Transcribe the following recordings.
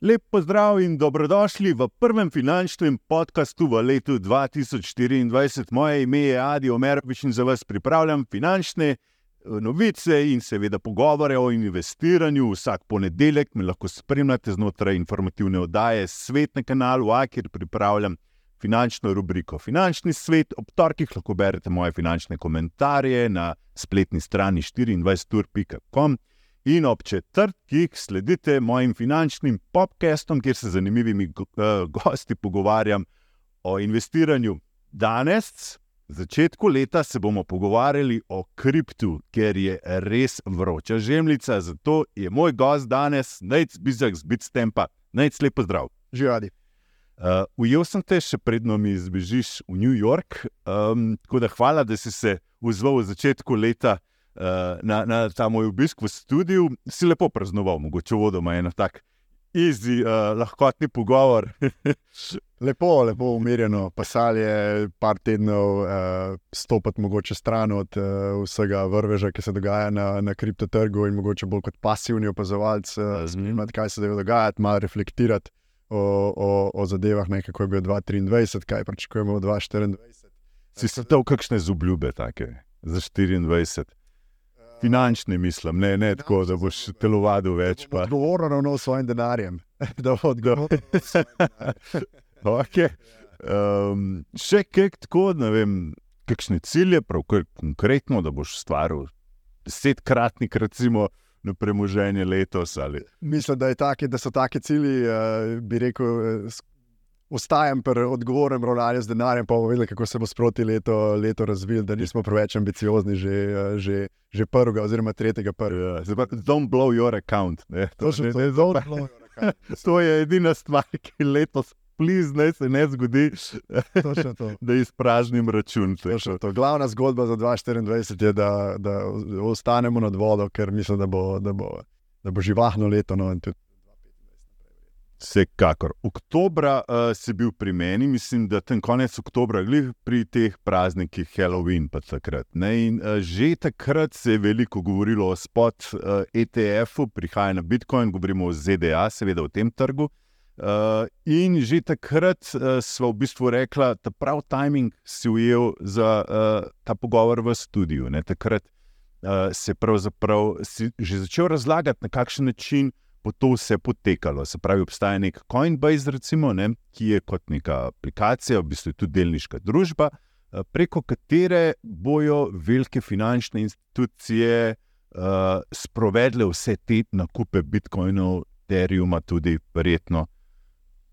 Lep pozdrav in dobrodošli v prvem finančnem podkastu v letu 2024. Moje ime je Adi Omerovič in za vas pripravljam finančne eh, novice in seveda pogovore o investiranju. Vsak ponedeljek me lahko spremljate znotraj informativne oddaje Svet na kanalu A, kjer pripravljam finančno rubriko Finančni svet. Ob torkih lahko berete moje finančne komentarje na spletni strani 24.com. In ob četrtkih sledite mojim finančnim podcastom, kjer se z zanimivimi gosti pogovarjam o investiranju. Danes, na začetku leta, se bomo pogovarjali o kriptu, ker je res vroča žemljica. Zato je moj gost danes, Najc Bizak z Bitstampa. Najc lepo zdrav. Živadi. Uh, ujel sem te še predno mi zbežiš v New York, um, tako da hvala, da si se vzval v začetku leta uh, na, na ta moj obisk v studiu. Si lepo praznoval, mogoče vodoma eno tak easy, uh, lahkotni pogovor. lepo, lepo umirjeno, pasal je par tednov, uh, stopiti mogoče stran od uh, vsega vrveža, ki se dogaja na, na kriptotrgu in mogoče bolj kot pasivni opazovalec, uh, spremljati, kaj se dogaja, malo reflektirati o, o, o zadevah, ne, kako je bilo 2023, kaj pričakujemo v 2024. Si se dal kakšne zobljube take za 24? Finančne mislim, ne, ne tako, da boš telovadil več. Odgovorno ravno s svojim denarjem. okay. um, še kaj tako, ne vem, kakšne cilje, prav konkretno, da boš stvaril desetkratnik, recimo na premoženje letos. Ali? Mislim, da, taki, da so taki cilji, uh, bi rekel. Uh, Ostajam pri odgovornem ravnanju z denarjem, pa bomo videli, kako se bo sproti leto, leto razvil, da nismo preveč ambiciozni, že, eh, že, že prvega, oziroma tretjega. Ja, don't blow your account. To, to, ne, ne, don't blow your account. to je edina stvar, ki letos pliz, naj se ne zgodi, da izpražnim račun. Glavna zgodba za 2024 je, da, da ostanemo nad vodo, ker mislim, da bo, da bo, da bo živahno leto. No, Vsekakor. Oktobra uh, si bil pri meni, mislim, da ten konec oktobra, glih pri teh praznikih Halloween, pa takrat. In, uh, že takrat se je veliko govorilo o spot uh, ETF-u, prihaja na Bitcoin, govorimo o ZDA, seveda o tem trgu. Uh, Uh, in že takrat uh, smo v bistvu rekli, da prav timing si ujel za uh, ta pogovor v studiu. Ne? Takrat uh, se pravzaprav si že začel razlagati, na kakšen način bo to vse potekalo. Se pravi, obstaja nek Coinbase, recimo, ne? ki je kot neka aplikacija, v bistvu tudi delniška družba, uh, preko katere bojo velike finančne institucije uh, sprovedle vse te nakupe bitcoinov, tudi verjetno.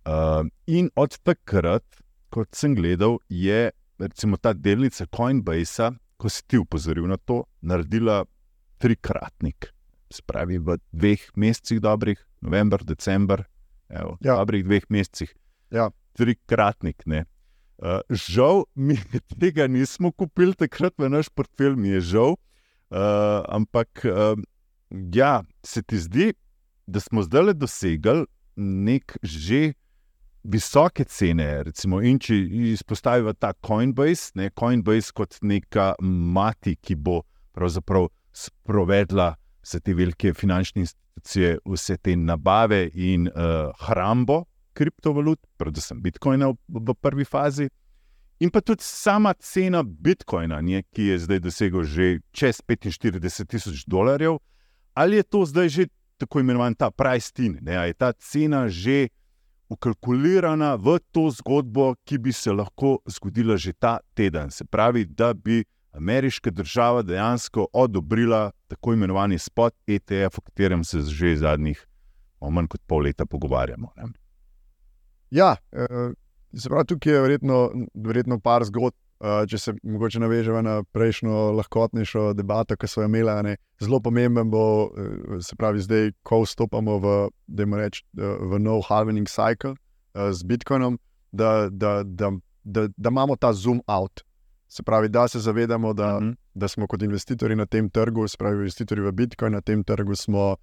Uh, in od takrat, ko sem gledal, je recimo, ta delnica Coinbase, ko si ti upozoril na to, naredila trikratnik. Spravi v dveh mesecih, dobrih, november, december, evo, ja. dobrih dveh mesecih. Ja. Trikratnik. Uh, žal mi tega nismo kupili takrat v naš portfelj, mi je žal. Uh, ampak, uh, ja, se ti zdi, da smo zdaj le dosegli nek že visoke cene. Recimo, in če izpostavimo ta Coinbase, ne, Coinbase kot neka mati, ki bo pravzaprav sprovedla vse te velike finančne institucije, vse te nabave in uh, hrambo kriptovalut, predvsem Bitcoina v, v prvi fazi. In pa tudi sama cena Bitcoina, nje, ki je zdaj dosegel že čez 45 tisoč dolarjev, ali je to zdaj že tako imenovan ta price tin, ali je ta cena že ukalkulirana v to zgodbo, ki bi se lahko zgodila že ta teden. Se pravi, da bi ameriška država dejansko odobrila tako imenovani spot ETF, o katerem se že zadnjih manj kot pol leta pogovarjamo. Ne? Ja, se pravi, tukaj je verjetno, verjetno par zgodb. Če se mogoče navežemo na prejšnjo lahkotnejšo debato, ki smo jo imeli, zelo pomemben bo, se pravi, zdaj, ko vstopamo v, reč, v nov halvening cycle z Bitcoinom, da, da, da, da, da imamo ta zoom out. Se pravi, da se zavedamo, da, uh mhm. -huh. da smo kot investitorji na tem trgu, se pravi, investitorji v Bitcoin na tem trgu smo uh,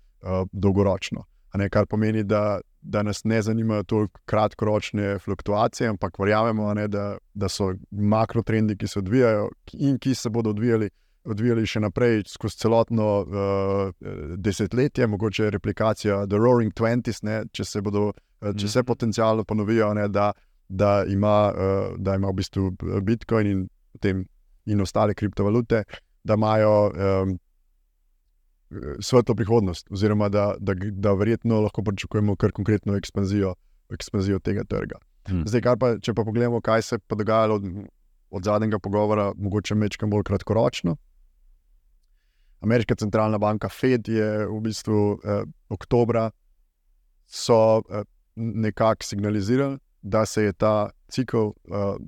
dolgoročno. Ne, kar pomeni, da, da nas ne zanimajo toliko kratkoročne fluktuacije, ampak verjamemo, ne, da, da so makrotrendi, ki se odvijajo in ki se bodo odvijali odvijali še naprej skozi celotno uh, desetletje, mogoče replikacija The Roaring Twenties, ne, če se bodo, uh, če se Mhm. potencialno ponovijo, ne, da, da, ima, uh, da ima v bistvu Bitcoin in, potem, in ostale kriptovalute, da imajo um, svetlo prihodnost, oziroma da, da, da verjetno lahko pričakujemo kar konkretno ekspanzijo, ekspanzijo tega trga. Hmm. Zdaj, pa, če pa pogledamo, kaj se je dogajalo od, od zadnjega pogovora, mogoče mečkam bolj kratkoročno. Ameriška centralna banka Fed je v bistvu eh, oktobra so eh, nekako signalizirali, da se je ta cikl eh,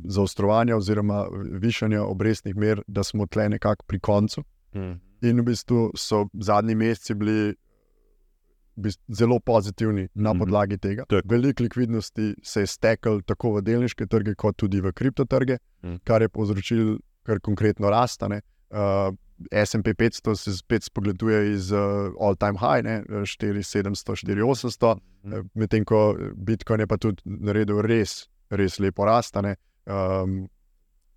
zaostrovanja oziroma višanja obrestnih mer, da smo tle nekako pri koncu. Mhm. In v bistvu so zadnji meseci bili zelo pozitivni na Mhm. podlagi tega. Tako. Veliko likvidnosti se je steklo tako v delniške trge, kot tudi v kriptotrge, Mhm. kar je povzročilo kar konkretno rastane. Uh, SP 500 se spet spogleduje iz uh, all-time high, ne, 4700, 4800, Mhm. eh, medtem ko Bitcoin je pa tudi naredil res, res lepo rastane. Um,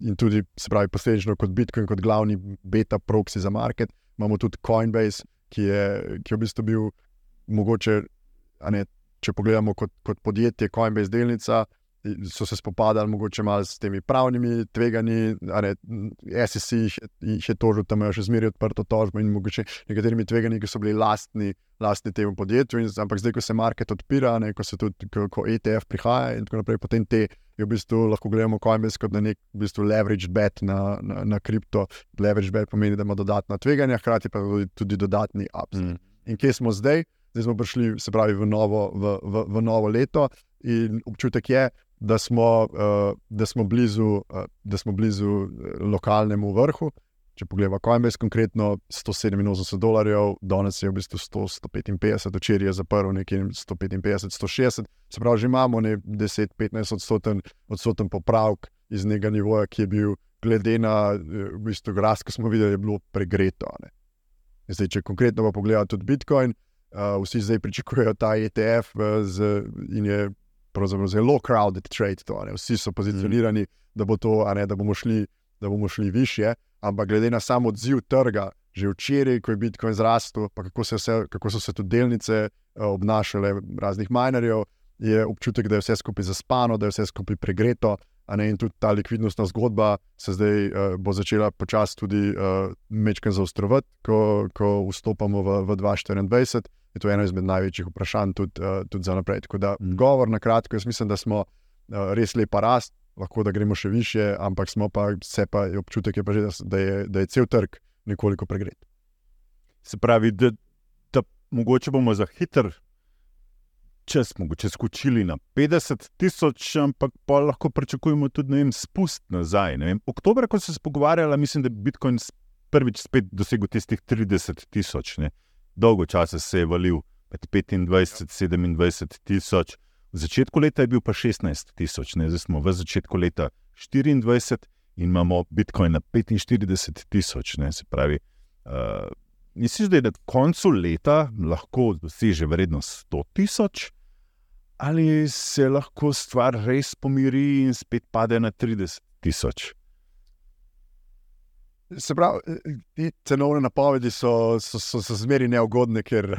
in tudi, se pravi, posledično kot Bitcoin, kot glavni beta proxy za market, imamo tudi Coinbase, ki je, ki je v bistvu bil mogoče, ne, če pogledamo kot, kot podjetje, Coinbase delnica. So se spopadali mogoče malo s temi pravnimi tveganji, ali SEC jih, jih je tožil, tam imajo še zmeraj odprto tožbo in mogoče nekaterimi tveganji, ki so bili lastni, lastni temu podjetju. In, ampak zdaj, ko se market odpira, ne, ko se tudi ko, ko ETF prihaja in tako naprej, potem te je v bistvu lahko gledamo Coinbase kot na nek v bistvu leverage bet na, na, na kripto. Leverage bet pomeni, da ima dodatna tveganja, hkrati pa tudi, tudi dodatni ups. Mhm. In kje smo zdaj? Zdaj smo prišli, se pravi, v novo, v, v, v novo leto, in občutek je, da smo, uh, da smo blizu, uh, da smo blizu eh, lokalnemu vrhu. Če pogledamo, Coinbase konkretno 187 dolarjev, danes je v bistvu 100, 155, včeraj je zaprl nekje 155, 160, se pravi, že imamo 10-15 odstoten, odstoten popravek iz nekega nivoja, ki je bil, glede na eh, v bistvu rast, ki smo videli, je bilo pregreto. Zdaj, če konkretno pa pogledamo tudi Bitcoin, uh, vsi zdaj pričakujejo ta ETF uh, z, in je pravzaprav zelo crowded trade. To, vsi so pozicionirani, da, bo to, ne, da, bomo šli, da bomo šli više, ampak glede na sam odziv trga, že včeraj, ko je Bitcoin zrastel, pa kako, se vse, kako so se tudi delnice uh, obnašale raznih minerjev, je občutek, da je vse skupaj zaspano, da je vse skupaj pregreto. Ne, in tudi ta likvidnostna zgodba se zdaj uh, bo začela počasi tudi uh, mečkam zaostrovati, ko, ko vstopamo v, v 2024. Je to eno izmed največjih vprašanj tudi, uh, tudi za naprej. Tako da, Mm. govor na kratko, jaz mislim, da smo uh, res lepa rast, lahko da gremo še više, ampak smo pa, vse pa je občutek, je pa že, da, da, je, da je cel trg nekoliko pregret. Se pravi, da, da mogoče bomo za hiter čas mogoče skočili na 50 tisoč, ampak pa lahko pričakujemo tudi vem, spust nazaj. Vem. Oktober, ko sem se pogovarjala, mislim, da je Bitcoin prvič spet dosegel tistih 30 tisoč. ne. Dolgo časa se je valil med 25 in 27 tisoč. V začetku leta je bil pa 16 tisoč, ne. zdaj smo v začetku leta 24 in imamo Bitcoin na 45 tisoč. ne. Se pravi, uh, Misliš, da je na koncu leta lahko doseže vrednost 100 tisoč, ali se lahko stvar res pomiri in spet pade na 30 tisoč? Se pravi, eh, te cenovne napovedi so, so, so, so zmeri neugodne, ker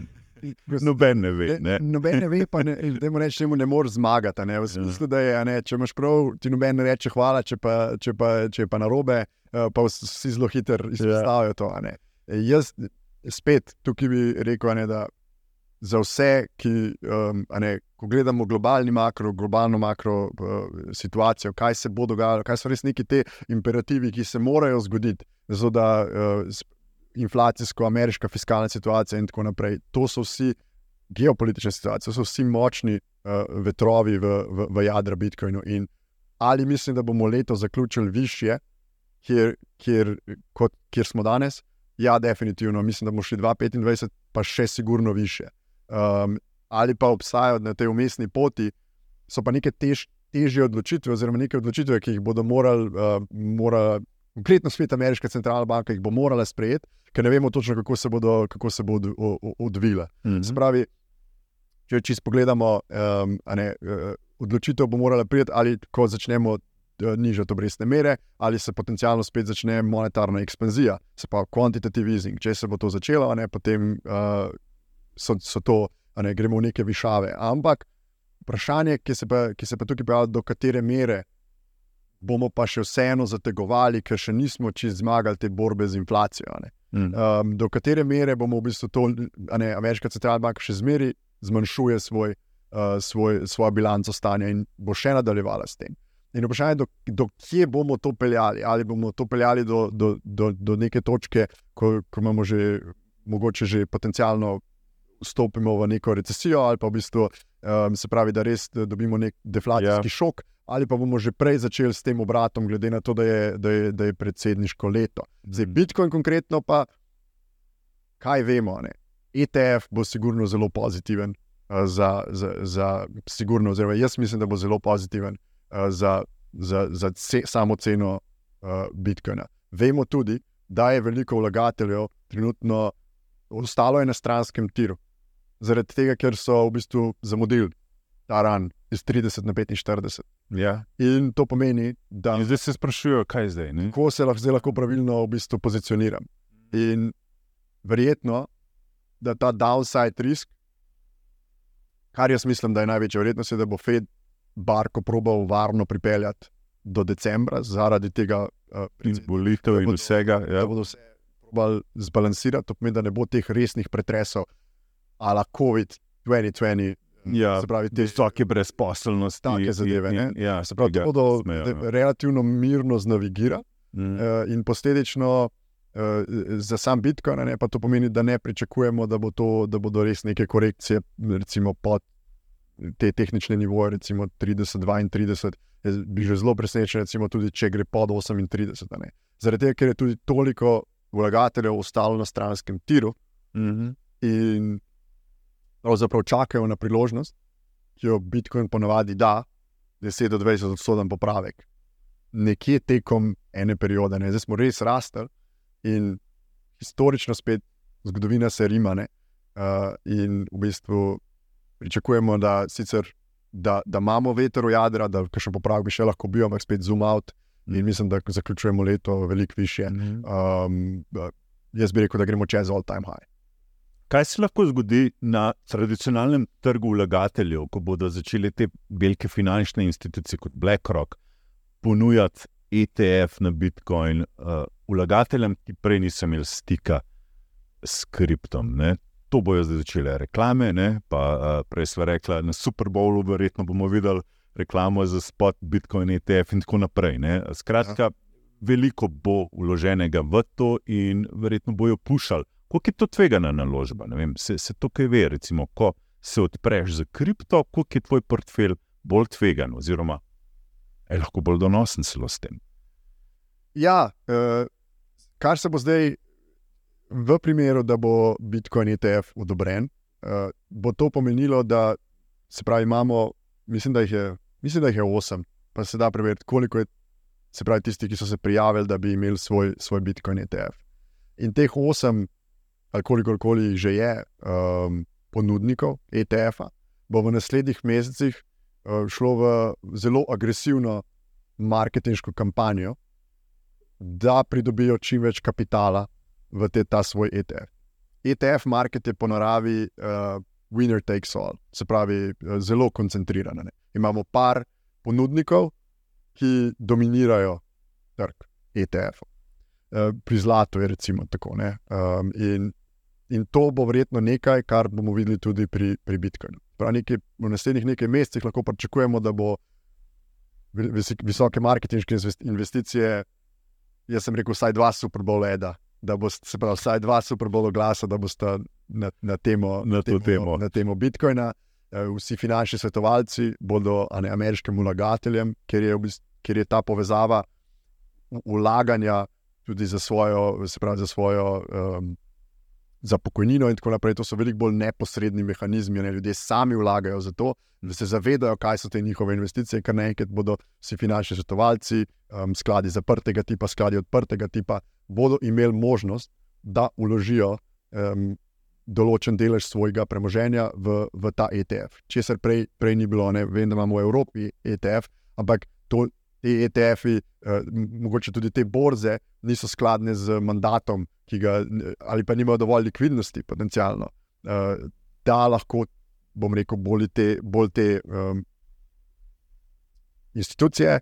Noben ne ve. Ne? Noben ne ve, pa ne, dajmo reči, temu ne moreš zmagati. Ne, v smislu, da je, ne, če imaš prav, ti noben ne reče hvala, če pa, če pa, če pa narobe, eh, pa vs- vsi zelo hitro izpostavijo to. Eh, Jaz spet tukaj bi rekel, ne, da za vse, ki, um, ne, ko gledamo globalni makro, globalno makro uh, situacijo, kaj se bo dogajalo, kaj so res neki te imperativi, ki se morajo zgoditi, zato da uh, inflacijsko, ameriška fiskalna situacija in tako naprej. To so vsi geopolitične situacije, to so vsi močni uh, vetrovi v, v, v jadra Bitcoinu. In ali mislim, da bomo leto zaključili više, kjer, kjer, kot, kjer smo danes? Ja, definitivno. Mislim, da bomo šli 2025, pa še sigurno više. Um, ali pa obstajajo na tej umestni poti, so pa neke tež, težje odločitve, oziroma neke odločitve, ki jih bodo morali, uh, morali konkretno svet Ameriške centralne banke, jih bo morala sprejeti, ker ne vemo točno, kako se bodo, kako se bodo o- o- odvile. Mhm. Se pravi, če čisto pogledamo, um, ne, uh, odločitev bo morala priti, ali ko začnemo uh, nižati obrestne mere, ali se potencialno spet začne monetarna ekspanzija, se pa quantitative easing. Če se bo to začelo, ne, potem uh, so, so to, ne, gremo v neke višave. Ampak vprašanje, ki se pa, ki se pa tukaj pojavlja, do katere mere bomo pa še vseeno zategovali, ker še nismo čez zmagali te borbe z inflacijo. Mm. Um, do katere mere bomo v bistvu to, ne, ameriška centralna banka še zmeraj zmanjšuje svoj, uh, svoj, svojo bilanco stanja in bo še nadaljevala s tem. In vprašanje je, do, do kje bomo to peljali. Ali bomo to peljali do, do, do, do neke točke, ko, ko imamo že, mogoče že potencialno vstopimo v neko recesijo, ali pa v bistvu um, se pravi, da res dobimo nek deflacijski yeah. Ja. šok, ali pa bomo že prej začeli s tem obratom, glede na to, da je, da je, da je predsedniško leto. Zdaj, Bitcoin konkretno pa, kaj vemo, ne? ETF bo sigurno zelo pozitiven. Za, za, za sigurno, oziroma jaz mislim, da bo zelo pozitiven uh, za, za, za ce, samo ceno uh, Bitcoina. Vemo tudi, da je veliko vlagateljev trenutno ostalo na stranskem tiru zaradi tega, ker so v bistvu zamudili ta ran iz 30 na 45. Ja. In to pomeni, da. In zdaj se sprašujejo, kaj zdaj. Kako se lahko, lahko pravilno v bistvu pozicioniram. In verjetno, da ta downside risk, kar jaz mislim, da je največja verjetnost, je, da bo Fed barko probal varno pripeljati do decembra, zaradi tega uh, izbolitev in vsega. Ja. Da bodo vse probali zbalansirati, to pomeni, da ne bo teh resnih pretresov ala COVID-2020. Ja, se pravi, te visoke brezposelnosti, take zadeve. In, ja, se pravi, to bodo relativno mirno znavigirati mm. uh, in posledično uh, za sam Bitcoin, ne, pa to pomeni, da ne pričakujemo, da, bo to, da bodo res neke korekcije, recimo pod te tehnične nivoje, recimo 30, 32. Jaz bi že zelo presenečen, recimo tudi če gre pod 38. Zaradi tega, ker je tudi toliko vlagateljev ostalo na stranskem tiru. Mm -hmm. In pravzaprav čakajo na priložnost, ki jo Bitcoin ponovadi da, 10 do 20 odstoten popravek. Nekje tekom ene periode, ne? zdaj smo res rastli in historično spet zgodovina se rima. Uh, in v bistvu pričakujemo, da, sicer, da, da imamo veter v jadra, da še popravek bi še lahko bil, ampak spet zoom out. In mm. mislim, da zaključujemo leto veliko više. Um, jaz bi rekel, da gremo čez all time high. Kaj se lahko zgodi na tradicionalnem trgu vlagateljev, ko bodo začeli te velike finančne institucije kot BlackRock ponujati ETF na Bitcoin uh, vlagateljem, ki prej niso imeli stika s kriptom? Ne? To bojo zdaj začele reklame, ne? pa uh, prej smo rekli na Super Bowlu, verjetno bomo videli reklamo za spot Bitcoin ETF in tako naprej. Ne? Skratka, veliko bo vloženega v to in verjetno bojo pušali. Kako je to tvegana naložba? Vem, se, se to kaj ve, recimo, ko se odpreš za kripto, kako je tvoj portfelj bolj tvegan, oziroma je lahko bolj donosen celo s tem. Ja, uh, kar se bo zdaj v primeru, da bo Bitcoin ETF odobren, uh, bo to pomenilo, da se pravi, imamo, mislim, da jih je, mislim, da jih je osem, pa se da preveriti, koliko je. Se pravi, tisti, ki so se prijavili, da bi imeli svoj, svoj Bitcoin ETF. In teh osem ali koliko koli že je um, ponudnikov ETF-a, bo v naslednjih mesecih uh, šlo v zelo agresivno marketinško kampanjo, da pridobijo čim več kapitala v te, ta svoj ETF. ETF market je po naravi uh, winner takes all, se pravi, uh, zelo koncentriran. Ne. Imamo par ponudnikov, ki dominirajo trg ETF-ov. Uh, pri zlatu je recimo tako. Um, in In to bo verjetno nekaj, kar bomo videli tudi pri, pri Bitcoinu. Nekaj, v naslednjih nekaj mesecih lahko pričakujemo, da bo visoke marketinške investicije. Jaz sem rekel, vsaj dva superbola eda, da bo se pravi, vsaj dva superbola glasa, da boste na, na, temo, na, temo, temo. na temo Bitcoina. Eh, vsi finančni svetovalci bodo ne, ameriškim vlagateljem, ker je, ker je ta povezava vlaganja tudi za svojo, se pravi, za svojo. Um, za pokojnino in tako naprej. To so veliko bolj neposredni mehanizmi, ne ljudje sami vlagajo za to, da se zavedajo, kaj so te njihove investicije, ker naenkrat bodo vsi finančni svetovalci, um, skladi zaprtega tipa, skladi odprtega tipa, bodo imeli možnost, da uložijo um, določen delež svojega premoženja v, v ta ETF. Česar prej, prej ni bilo, ne vem, da imamo v Evropi ETF, ampak to. Te ETF-ji, uh, mogoče tudi te borze, niso skladne z mandatom, ga, ali pa nimajo dovolj likvidnosti, potencialno, uh, da lahko, bom rekel, bolj te, bolj te um, institucije,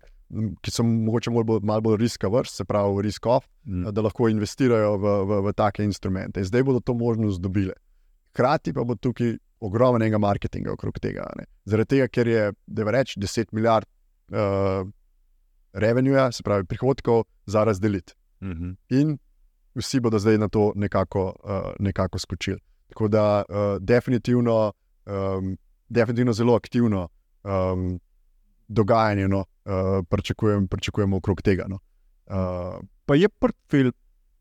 ki so mogoče bolj, malo bolj riska vrst, se pravi, risk off, mm. da lahko investirajo v, v, v take instrumente. In zdaj bodo to možnost dobile. Hkrati pa bo tukaj ogromnega marketinga okrog tega. Ne? Zaradi tega, ker je, da več 10 milijard uh, revenue, se pravi, prihodkov za razdeliti. Mm -hmm. In vsi bodo zdaj na to nekako, uh, nekako skočili. Tako da, uh, definitivno, um, definitivno zelo aktivno um, dogajanje no, uh, pričakujem, pričakujemo okrog tega. No. Uh, pa je portfelj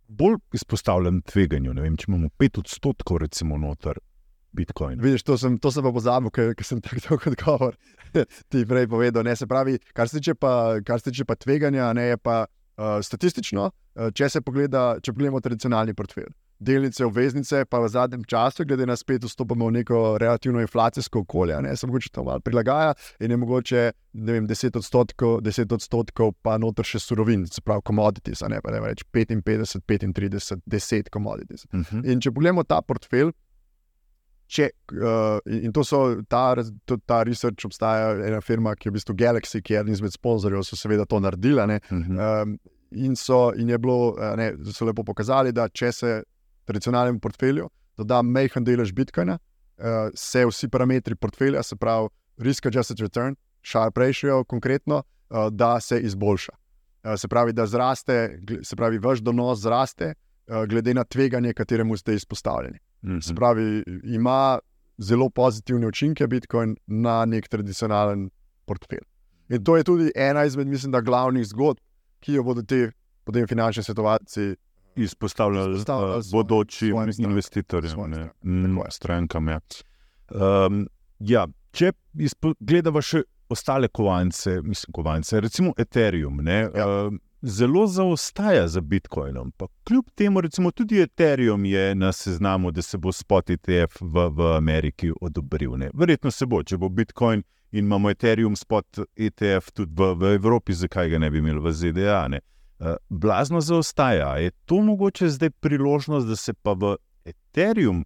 bolj izpostavljen tveganju. Vem, če imamo 5 odstotkov, recimo, noter. Bitcoin. Vidiš, to sem, to sem pa pozabil, ker, ker sem tako kot govor ti prej povedal. Ne, se pravi, kar se tiče pa, kar se tiče pa tveganja, ne je pa uh, statistično, uh, če se pogleda, če pogledamo tradicionalni portfelj. Delnice, obveznice, pa v zadnjem času, glede na spet, vstopamo v neko relativno inflacijsko okolje, ne se mogoče to malo prilagaja in je mogoče vem, 10, odstotkov, 10 odstotkov, pa noter še surovin, se pravi, commodities, ne pa ne več 55, 35, 10 commodities. Uh mhm. -huh. In če pogledamo ta portfelj, če, uh, in to so ta, to, ta research, obstaja ena firma, ki je v bistvu Galaxy, ki je eden izmed sponzorjev, so seveda to naredili. Uh -huh. um, in, so, in je bilo, ne, so lepo pokazali, da če se tradicionalnemu portfelju doda majhen delež Bitcoina, uh, se vsi parametri portfelja, se pravi, risk adjusted return, sharp ratio, konkretno, uh, da se izboljša. Uh, se pravi, da zraste, se pravi, vaš donos zraste, uh, glede na tveganje, kateremu ste izpostavljeni. -hmm. Spravi, ima zelo pozitivne učinke Bitcoin na nek tradicionalen portfelj. In to je tudi ena izmed, mislim, da glavnih zgodb, ki jo bodo ti potem finančni svetovalci izpostavljali bodočim investitorjem, mm, strankam. Ja. Um, ja, če gledamo še ostale kovance, mislim, kovance, recimo Ethereum. Ne, ja. uh, zelo zaostaja za Bitcoinom. Pa kljub temu, recimo, tudi Ethereum je na seznamu, da se bo spot ETF v, v Ameriki odobril. Ne? Verjetno se bo, če bo Bitcoin in imamo Ethereum spot ETF tudi v, v Evropi, zakaj ga ne bi imeli v ZDA. Ne? Uh, blazno zaostaja. Je to mogoče zdaj priložnost, da se pa v Ethereum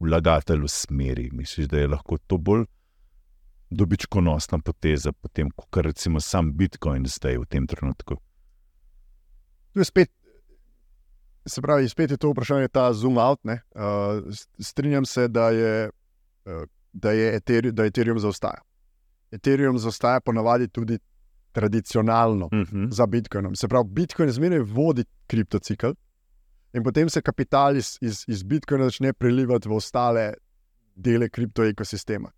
vlagatelj usmeri? Misliš, da je lahko to bolj dobičkonosna poteza, potem, kot recimo sam Bitcoin zdaj v tem trenutku? Tu je spet, se pravi, spet je to vprašanje, ta zoom out. Uh, strinjam se, da je, uh, da je Ethereum, da Ethereum zaostaja. Ethereum zaostaja ponavadi tudi tradicionalno uh mhm. -huh. za Bitcoinom. Se pravi, Bitcoin zmeraj vodi kriptocikl in potem se kapital iz, iz, iz Bitcoina začne prelivati v ostale dele kriptoekosistema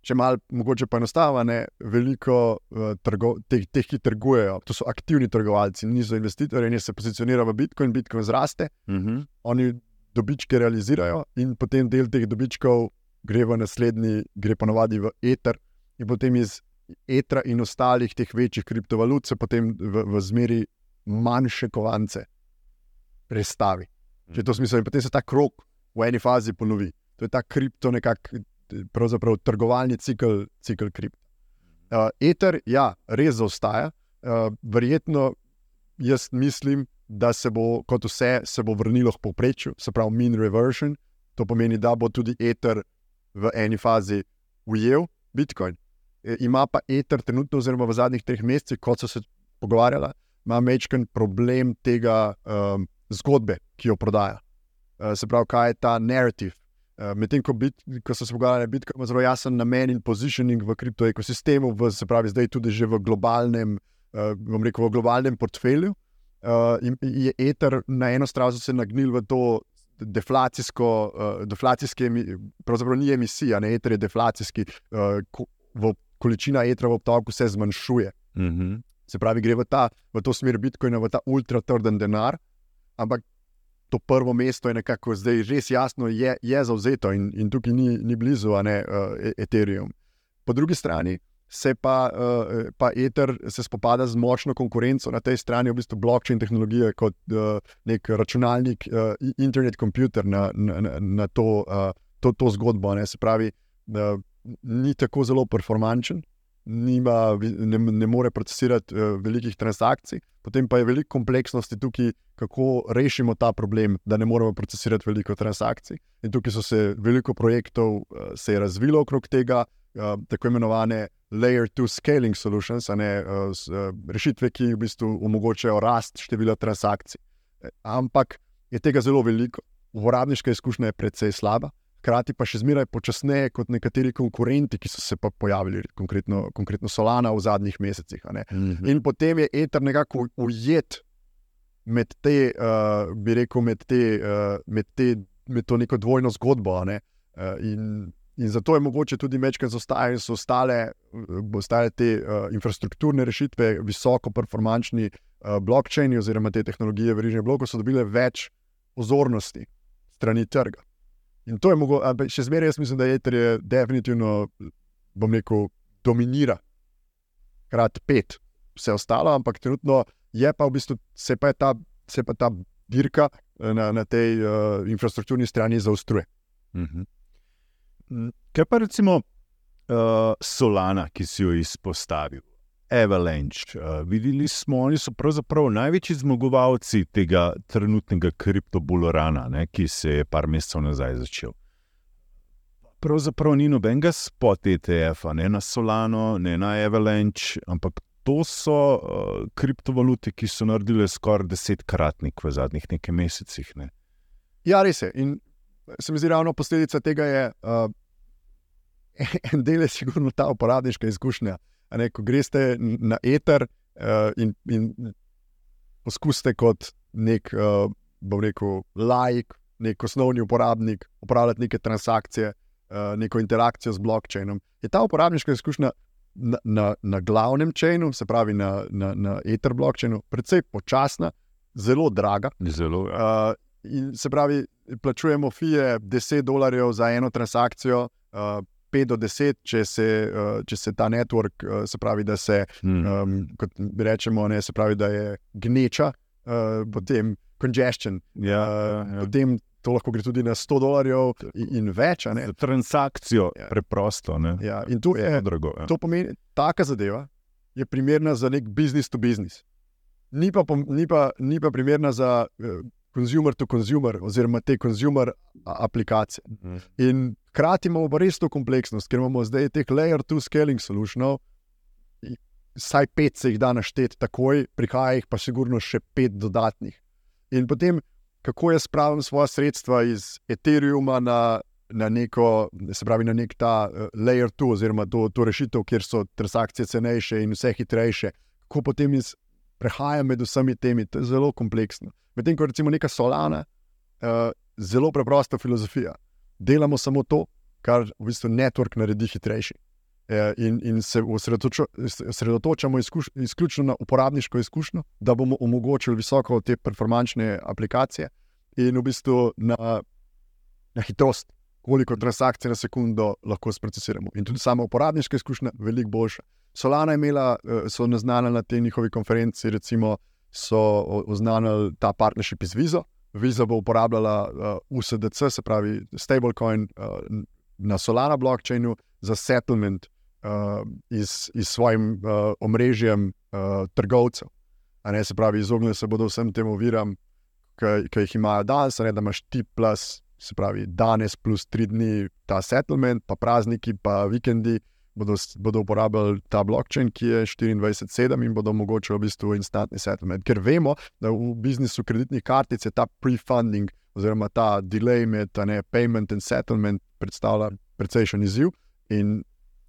če malo mogoče poenostavljene, veliko uh, trgo, teh, teh, ki trgujejo, to so aktivni trgovalci, niso investitorji, in se pozicionirajo v Bitcoin, Bitcoin zraste, uh mhm. -huh. oni dobičke realizirajo in potem del teh dobičkov gre v naslednji, gre ponovadi v Ether in potem iz Etra in ostalih teh večjih kriptovalut se potem v, v zmeri manjše kovance prestavi. Če je to smisel, in potem se ta krok v eni fazi ponovi. To je ta kripto nekako pravzaprav trgovalni cikl, cikl kripto. Uh, Ether, ja, res zaostaja. Uh, verjetno jaz mislim, da se bo, kot vse, se bo vrnilo v povprečju, se pravi, min reversion. To pomeni, da bo tudi Ether v eni fazi ujel Bitcoin. E, ima pa Ether trenutno, oziroma v zadnjih treh mesecih, kot so se pogovarjali, ima večkrat problem tega um, zgodbe, ki jo prodaja. Uh, se pravi, kaj je ta narrativ, Eh, medtem ko, ko so se pogovarjali, da je zelo jasen namen in positioning v kriptoekosistemu, v, se pravi, zdaj tudi že v globalnem, uh, rekel, v globalnem portfelju. Uh, in je Ether na eno stran se nagnil v to deflacijsko, uh, deflacijske, pravzaprav ni emisija, ne Ether je deflacijski, uh, ko, v, količina Ethera v obtoku se zmanjšuje. Mm -hmm. Se pravi, gre v, ta, v to smer Bitcoina, v ta ultra-trden denar, ampak to prvo mesto je nekako zdaj res jasno, je, je zauzeto in, in tukaj ni, ni blizu, ne uh, Ethereum. Po drugi strani se pa, uh, pa Ether se spopada z močno konkurenco na tej strani, v bistvu blockchain tehnologije kot uh, nek računalnik, uh, internet computer na, na, na to, uh, to, to zgodbo. Ne? Se pravi, uh, ni tako zelo performančen. Nima, ne, ne more procesirati uh, velikih transakcij, potem pa je veliko kompleksnosti tukaj, kako rešimo ta problem, da ne moremo procesirati veliko transakcij. In tukaj se veliko projektov uh, se razvilo okrog tega, uh, tako imenovane layer 2 scaling solutions, ne, rešitve, ki v bistvu omogočajo rast števila transakcij. Ampak je tega zelo veliko, uporabniška izkušnja je precej slaba hkrati pa še zmeraj počasneje kot nekateri konkurenti, ki so se pa pojavili, konkretno, konkretno Solana v zadnjih mesecih. Mm -hmm. In potem je Ether nekako ujet med te, uh, bi rekel, med, te, uh, med, te, med to neko dvojno zgodbo. Ne? Uh, in, in zato je mogoče tudi večkrat zostaje, so ostale, ostale te uh, infrastrukturne rešitve, visoko performančni uh, blokčini oziroma te tehnologije, verižne blokove, so dobile več pozornosti strani trga. In to je mogoče, ampak še zmeraj jaz mislim, da je ter definitivno, bom rekel, dominira, krat pet, vse ostalo, ampak trenutno je pa v bistvu se pa ta, se pa ta dirka eh, na, na tej uh, infrastrukturni strani zaostruje. Uh mhm. -huh. Kaj pa recimo uh, Solana, ki si jo izpostavil? Avalanche. Uh, videli smo, oni so pravzaprav največji zmagovalci tega trenutnega kriptobolorana, ki se je par mesecev nazaj začel. Pravzaprav ni nobenega spot ETF-a, ne na Solano, ne na Avalanche, ampak to so uh, kriptovalute, ki so naredile skoraj desetkratnik v zadnjih nekaj mesecih. Ne. Ja, res je. In se mi zdi, ravno posledica tega je, uh, en del je sigurno ta uporabniška izkušnja ne, ko greste na eter uh, in, in poskusite kot nek, uh, bom rekel, laik, nek osnovni uporabnik, upravljati neke transakcije, uh, neko interakcijo z blokčainom. Je ta uporabniška izkušnja na, na, na glavnem čainu, se pravi na, na, na eter blokčainu, precej počasna, zelo draga. Zelo, ja. uh, in se pravi, plačujemo fije 10 dolarjev za eno transakcijo. Uh, 5 do 10, če se, uh, če se ta network, uh, se pravi, da se, um, kot rečemo, ne, se pravi, da je gneča, uh, potem congestion. Ja, uh, ja. Potem to lahko gre tudi na 100 dolarjev in, več. Transakcijo, ja. preprosto. Ja. In to, je, drago, ja. to pomeni, taka zadeva je primerna za nek business to business. Ni pa, ni pa, ni pa primerna za uh, consumer to consumer, oziroma te consumer aplikacije. Mm. In hkrati imamo pa res to kompleksnost, ker imamo zdaj teh layer 2 scaling solutionov, vsaj pet se jih da našteti takoj, prihaja jih pa sigurno še pet dodatnih. In potem, kako jaz spravim svoje sredstva iz Ethereuma na. Na neko, se pravi, na nek ta uh, layer 2, oziroma to, to rešitev, kjer so transakcije cenejše in vse hitrejše, kako potem prehajam med vsemi temi, to je zelo kompleksno. Medtem ko recimo neka solana, uh, zelo preprosta filozofija. Delamo samo to, kar v bistvu network naredi hitrejši. Uh, in, in se osredotočamo izkuš, izključno na uporabniško izkušnjo, da bomo omogočili visoko te performančne aplikacije in v bistvu na, na hitrost, koliko transakcij na sekundo lahko sprocesiramo. In tudi sama uporabniška izkušnja je veliko boljša. Solana je imela, eh, so naznanili na tej njihovi konferenci, recimo, so oznanili ta partnership z Vizo. Viza bo uporabljala uh, eh, USDC, se pravi stablecoin uh, na Solana blockchainu za settlement uh, iz, iz svojim uh, omrežjem uh, trgovcev. Ne, se pravi, izognili se bodo vsem tem oviram, ki jih imajo danes, ne, da imaš ti plus, se pravi, danes plus tri dni ta settlement, pa prazniki, pa vikendi bodo, bodo uporabljali ta blockchain, ki je 24-7 in bodo omogočili v bistvu instantni settlement. Ker vemo, da v biznisu kreditnih kartic je ta prefunding oziroma ta delay med ne, payment in settlement predstavlja precejšen izziv in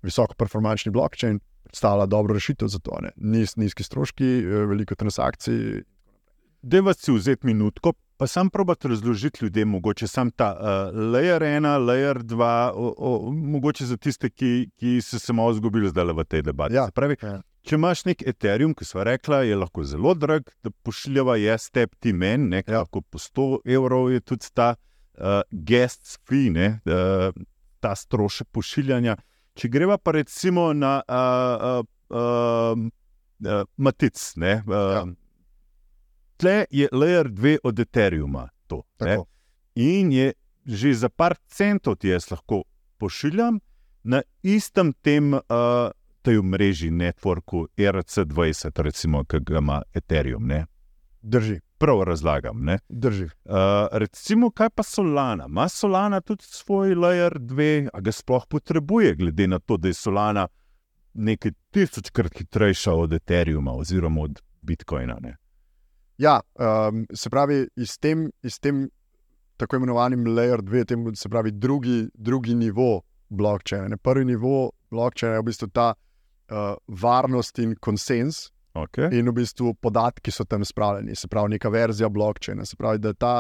visoko performančni blockchain predstavlja dobro rešitev za to. Nis, nizki stroški, eh, veliko transakcij. Deva si vzeti minutko, Pa sam probati razložiti ljudem, mogoče sam ta uh, layer 1, layer 2, mogoče za tiste, ki, ki so se malo izgubili zdaj v tej debati. Ja. Pravi, ja. Če imaš nek Ethereum, ki smo rekli, je lahko zelo drag, da pošiljava je step ti men, nekako ja. po 100 evrov je tudi ta uh, guest fee, ne, uh, ta strošek pošiljanja. Če greva pa recimo na uh, uh, uh, uh, Matic, ne. Uh, ja tle je layer 2 od Ethereuma. To, in je že za par centov, ki jaz lahko pošiljam na istem tem uh, tej mreži, networku RC20, recimo, ki ga ima Ethereum. Ne? Drži. Prav razlagam. Ne? Drži. Uh, recimo, kaj pa Solana? Ma Solana tudi svoj layer 2, a ga sploh potrebuje, glede na to, da je Solana nekaj tisočkrat hitrejša od Ethereuma oziroma od Bitcoina. Ne? Ja, um, se pravi, iz tem, iz tem tako imenovanim layer 2, tem, se pravi, drugi, drugi nivo blokčina. Prvi nivo blokčina je v bistvu ta uh, varnost in konsens. Okay. In v bistvu podatki so tam spravljeni, se pravi, neka verzija blokčina. Se pravi, da ta,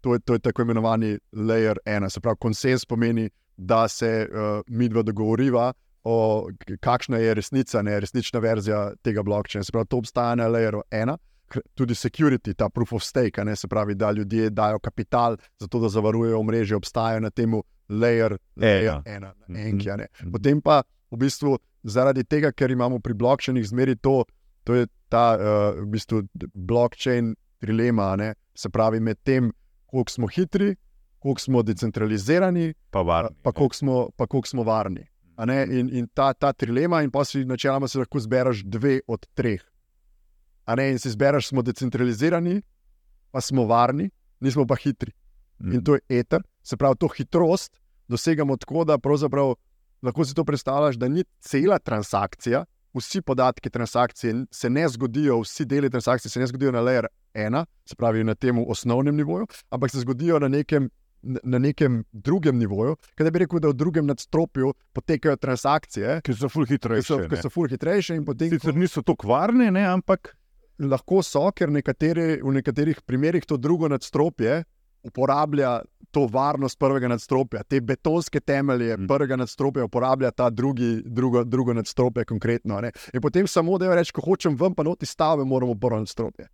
to, je, to je tako imenovani layer 1. Se pravi, konsens pomeni, da se uh, mi dva dogovoriva o kakšna je resnica, ne resnična verzija tega blokčina. Se pravi, to obstaja na layeru 1 tudi security, ta proof of stake, ne, se pravi, da ljudje dajo kapital za to, da zavarujejo mreže, obstajajo na tem layer, layer ena, Mhm. enki. Ne. Potem pa v bistvu zaradi tega, ker imamo pri blokčenih zmeri to, to je ta uh, v bistvu blockchain trilema, ne, se pravi, med tem, koliko smo hitri, koliko smo decentralizirani, Pa varni. pa koliko smo, pa koliko smo varni. A ne, In, in ta, ta trilema, in pa si načeloma si lahko zbereš dve od treh. Ne, in si zbereš, smo decentralizirani, pa smo varni, nismo pa hitri. Mhm. In to je eter. Se pravi, to hitrost dosegamo tako, da pravzaprav lahko si to predstavljaš, da ni cela transakcija, vsi podatki transakcije se ne zgodijo, vsi deli transakcije se ne zgodijo na layer 1, se pravi na tem osnovnem nivoju, ampak se zgodijo na nekem. Na nekem drugem nivoju, kaj bi rekel, da v drugem nadstropju potekajo transakcije, Ki so ful ki so, ki so ful hitrejše, in potem Sicer niso tako varne, ne, ampak lahko so, ker nekateri, v nekaterih primerjih to drugo nadstropje uporablja to varnost prvega nadstropja, te betonske temelje Mm. prvega nadstropja uporablja ta drugi, drugo, drugo nadstropje konkretno. Ne. In potem samo da reči, ko hočem ven, pa noti stave, moramo prvo nadstropje.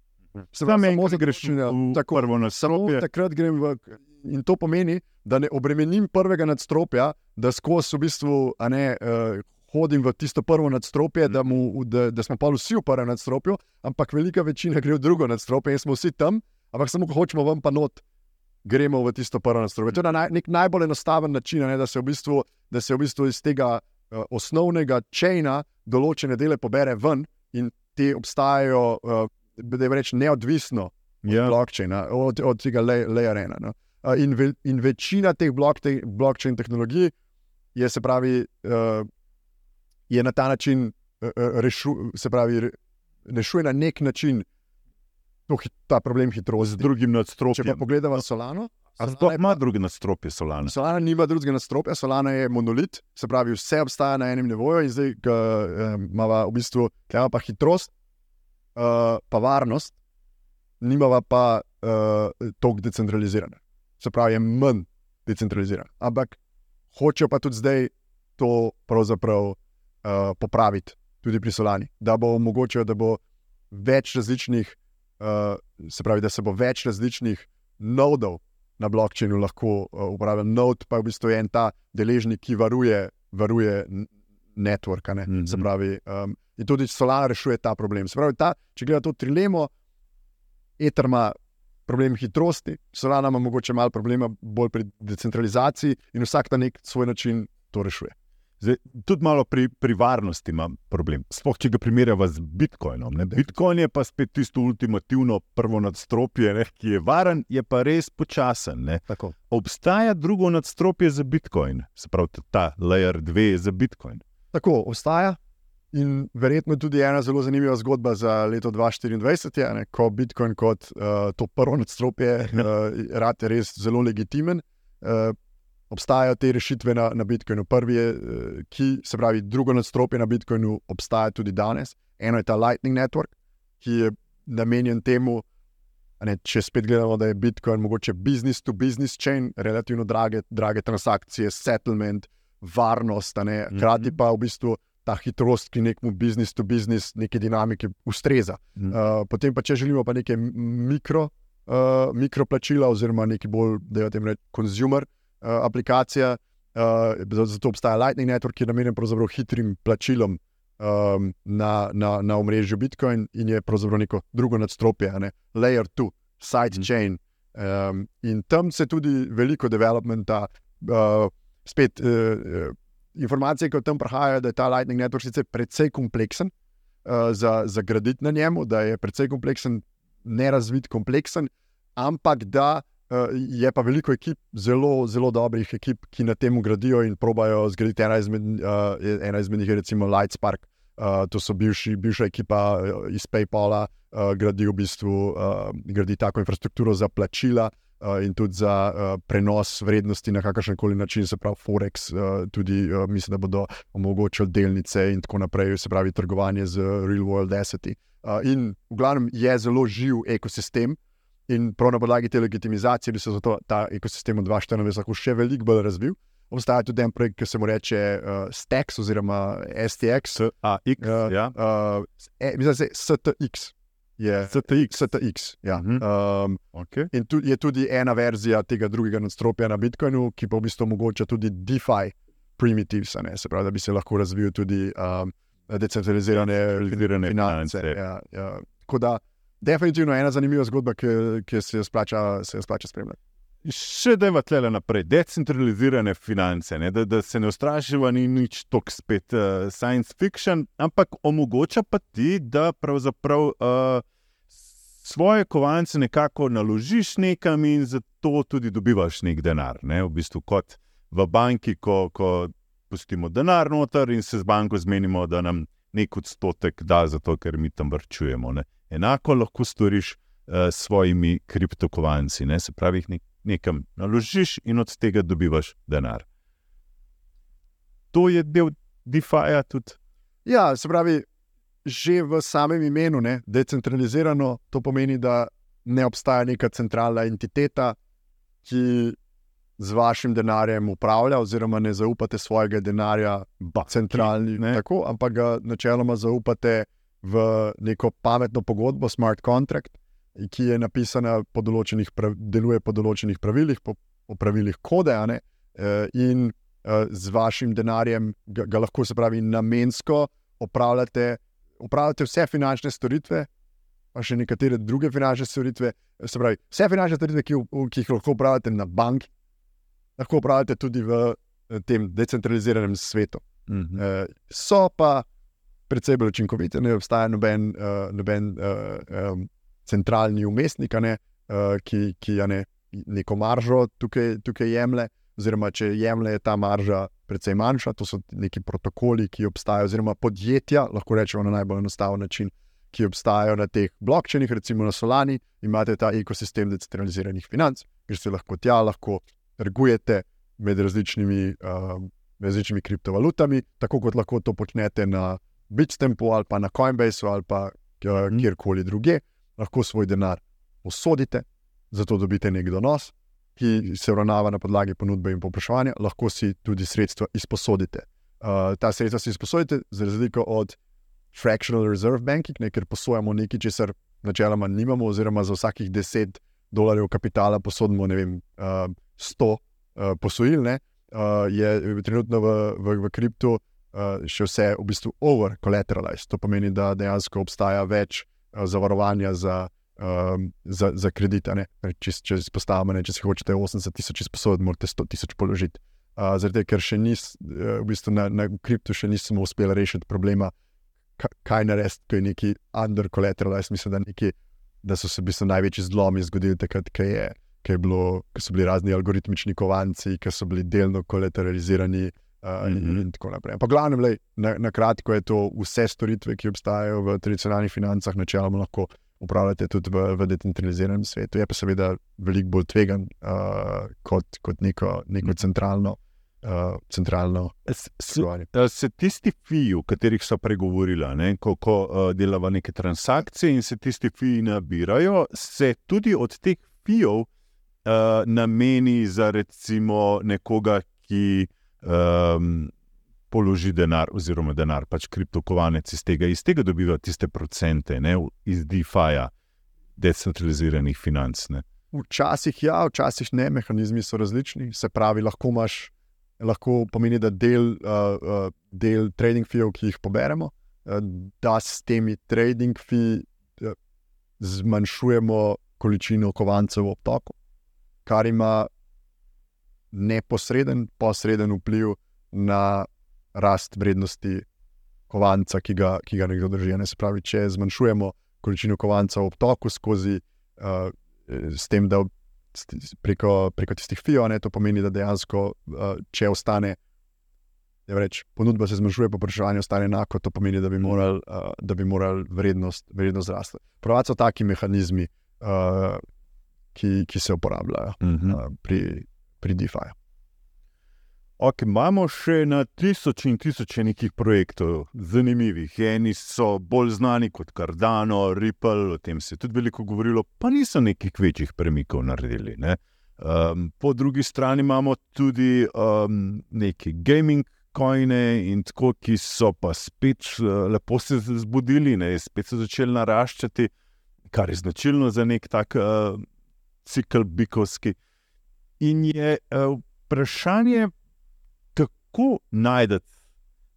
Se pravi, samo za greš v tako. prvo Samo nadstropje. takrat grem v. In to pomeni, da ne obremenim prvega nadstropja, da skozi v bistvu a ne, uh, hodim v tisto prvo nadstropje, da, mu, da, da smo pa vsi v prvem nadstropju, ampak velika večina gre v drugo nadstropje in smo vsi tam, ampak samo ko hočemo ven, pa not, gremo v tisto prvo nadstropje. To je na naj, nek najbolj enostaven način, ne, da, se v bistvu, da se v bistvu iz tega uh, osnovnega čejna določene dele pobere ven in te obstajajo, uh, da je reč neodvisno Ja. blockchaina, od, od tega lay- layer 1. No. Uh, In, ve, in večina teh blok, te, blockchain tehnologij je, se pravi, uh, je na ta način, uh, rešu, se pravi, re, rešuje na nek način to, ta problem Z hitrosti. drugim Če pa nadstropjem. pogledamo Solano, A sploh ima druge nadstropje Solana? Solana nima drugega nadstropja, Solana je monolit, se pravi, vse obstaja na enem nivoju in zdaj eh, imamo v bistvu pa hitrost, uh, pa varnost, nimava pa uh, toliko decentralizirana. Se pravi, je manj decentralizirana. Ampak hočejo pa tudi zdaj to pravzaprav uh, popraviti, tudi pri Solani, da bo omogočilo, da bo več različnih, uh, se pravi, da se bo več različnih nodov na blokčinu lahko uh, uporabljal. Node pa je v bistvu en ta deležnik, ki varuje, varuje network. Ne? Mm. -hmm. Se pravi, um, in tudi Solana rešuje ta problem. Se pravi, ta, če gledamo to trilemo, Ether ima problem hitrosti, Solana ima mogoče malo problema bolj pri decentralizaciji in vsak na nek svoj način to rešuje. Zdaj, tudi malo pri, pri varnosti imam problem. Sploh, če ga primerjava z Bitcoinom. Ne? Bitcoin je pa spet tisto ultimativno prvo nadstropje, ne? ki je varen, je pa res počasen. Obstaja drugo nadstropje za Bitcoin, se pravi ta layer 2 za Bitcoin. Tako obstaja. In verjetno tudi ena zelo zanimiva zgodba za leto 2024, je, ne, ko Bitcoin kot uh, to prvo nadstropje uh, rad je res zelo legitimen. Uh, obstajajo te rešitve na, na Bitcoinu. Prvi je, uh, ki se pravi, drugo nadstropje na Bitcoinu obstaja tudi danes. Eno je ta Lightning Network, ki je namenjen temu, ne, če spet gledamo, da je Bitcoin mogoče business to business chain, relativno drage, drage transakcije, settlement, varnost, ne, hkrati Mhm. pa v bistvu ta hitrost, ki nekemu business to business, neki dinamiki ustreza. Mhm. Uh, potem pa, če želimo pa neke mikro, uh, mikroplačila, oziroma neki bolj, da je tem reči, consumer uh, aplikacija, uh, zato obstaja Lightning Network, ki je namenjen pravzaprav hitrim plačilom um, na, na, na omrežju Bitcoin in je pravzaprav neko drugo nadstropje, ne? layer 2, sidechain. Um, in tam se tudi veliko developmenta, uh, spet uh, informacije, ki o tem prihajajo, da je ta Lightning Network sicer precej kompleksen uh, za, za graditi na njemu, da je precej kompleksen, nerazvit, kompleksen, ampak da uh, je pa veliko ekip, zelo, zelo dobrih ekip, ki na tem gradijo in probajo zgraditi. Ena izmed, uh, ena izmed njih je recimo Lightspark. Uh, to so bivši, bivša ekipa iz PayPala, uh, gradi v bistvu uh, gradi tako infrastrukturo za plačila, uh, in tudi za uh, prenos vrednosti na kakršen koli način, se pravi, Forex, uh, tudi uh, mislim, da bodo omogočili delnice in tako naprej, se pravi, trgovanje z real world asseti. Uh, in v glavnem je zelo živ ekosistem. In prav na podlagi te legitimizacije bi se zato ta ekosistem od 2014 lahko še veliko bolj razvil. Obstaja tudi en projekt, ki se mu reče uh, STX oziroma STX. AX, uh, ja. uh, e, mislim, da je STX je CTX. CTX ja. uh -huh. um, okay. In tu, je tudi ena verzija tega drugega nadstropja na Bitcoinu, ki pa v bistvu omogoča tudi DeFi primitives, ne? se pravi, da bi se lahko razvil tudi um, decentralizirane finance. finance. Ja, ja. Tako da, definitivno ena zanimiva zgodba, ki, ki se jo splača, splača spremljati. Še da je vse naprej, decentralizirane finance, ne? da, da se ne ustrašiva, ni nič tok spet uh, science fiction, ampak omogoča pa ti, da pravzaprav uh, svoje kovance nekako naložiš nekam in zato tudi dobivaš nek denar. Ne? V bistvu kot v banki, ko, ko pustimo denar noter in se z banko zmenimo, da nam nek odstotek da, zato ker mi tam vrčujemo. Ne? Enako lahko storiš uh, s svojimi kriptokovanci, ne? se pravi, nek nekam naložiš in od tega dobivaš denar. To je del DeFi-ja tudi. Ja, se pravi, že v samem imenu, ne, decentralizirano, to pomeni, da ne obstaja neka centralna entiteta, ki z vašim denarjem upravlja, oziroma ne zaupate svojega denarja centralni, ne. tako, ampak ga načeloma zaupate v neko pametno pogodbo, smart contract, ki je napisana po določenih, deluje po določenih pravilih, po, po pravilih kode, ne, eh, in eh, z vašim denarjem ga, ga lahko, se pravi, namensko opravljate, opravljate vse finančne storitve, pa še nekatere druge finančne storitve. Se pravi, vse finančne storitve, ki, ki jih lahko opravljate na banki, lahko opravljate tudi v eh, tem decentraliziranem svetu. Mm -hmm. So pa precej bolj učinkovite, ne obstaja noben. noben um, centralni umestnik, ne, uh, ki, ki ne, neko maržo tukaj, tukaj jemlje. Oziroma, če jemlje, je ta marža precej manjša, to so neki protokoli, ki obstajajo, oziroma podjetja, lahko rečemo na najbolj enostaven način, ki obstajajo na teh blokčenih, recimo na Solani, imate ta ekosistem decentraliziranih financ, kjer se lahko tja lahko trgujete med različnimi, uh, različnimi kriptovalutami, tako kot lahko to počnete na Bitstampu ali pa na Coinbase ali pa kjerkoli drugje lahko svoj denar posodite, zato dobite nek donos, ki se uravnava na podlagi ponudbe in popraševanja, lahko si tudi sredstva izposodite. Uh, ta sredstva si izposodite, za razliko od fractional reserve banking, ne, ker posojamo nekaj, česar načeloma nimamo, oziroma za vsakih 10 dolarjev kapitala posodimo vem, uh, 100 uh, posojil, ne, uh, je trenutno v, v, v kriptu. Uh, še vse v bistvu over-collateralized. To pomeni, da dejansko obstaja več Eh, zavarovanja za, um, za, za kredit. Če, če izpostavimo, če si hočete 80 tisoč izposoditi, morate 100 tisoč položiti. Uh, Zaradi tega, ker še nis, uh, v bistvu na, na kriptu še nismo uspeli rešiti problema, kaj narediti, ko je neki under collateral. Jaz mislim, da, neki, da so se v bistvu največji zlomi zgodili takrat, ko je. Ker so bili razni algoritmični kovanci, ki so bili delno kolateralizirani, Uh, mm -hmm. in tako naprej. Pa glavno, lej, na, na kratko je to vse storitve, ki obstajajo v tradicionalnih financah, načeloma lahko upravljate tudi v, v decentraliziranem svetu. Je pa seveda veliko bolj tvegan uh, kot, kot neko, neko centralno. Uh, centralno se, se tisti fiji, o katerih so pregovorili, ne, ko, ko uh, delajo neke transakcije in se tisti fiji nabirajo, se tudi od teh fijev uh, nameni za recimo nekoga, ki uh, um, položi denar, oziroma denar, pač kriptokovanec iz tega, iz tega dobiva tiste procente, ne, iz DeFi-ja, decentraliziranih financ. Ne. Včasih ja, včasih ne, mehanizmi so različni. Se pravi, lahko imaš, lahko pomeni, da del, uh, uh, del trading fijev, ki jih poberemo, uh, da s temi trading fijev uh, zmanjšujemo količino kovancev v obtoku, kar ima neposreden, posreden vpliv na rast vrednosti kovanca, ki ga, ki ga nekdo drži. Ne? Se pravi, če zmanjšujemo količino kovanca v obtoku skozi uh, s tem, da preko, preko tistih fijo, ne, to pomeni, da dejansko, uh, če ostane. Reč, ponudba se zmanjšuje, popraševanje ostane enako, to pomeni, da bi morali uh, moral vrednost, vrednost rasti. Pravi so taki mehanizmi, uh, ki, ki se uporabljajo uh -huh. uh, pri, pri DeFi. Okay, imamo še na tisoč in tisoče nekih projektov, zanimivih. Eni so bolj znani kot Cardano, Ripple, o tem se je tudi veliko govorilo, pa niso nekih večjih premikov naredili. Ne? Um, po drugi strani imamo tudi um, neke gaming coine in tako, ki so pa spet uh, lepo se zbudili, ne? spet so začeli naraščati, kar je značilno za nek tak uh, cikl bikovski. In je uh, vprašanje, kako najti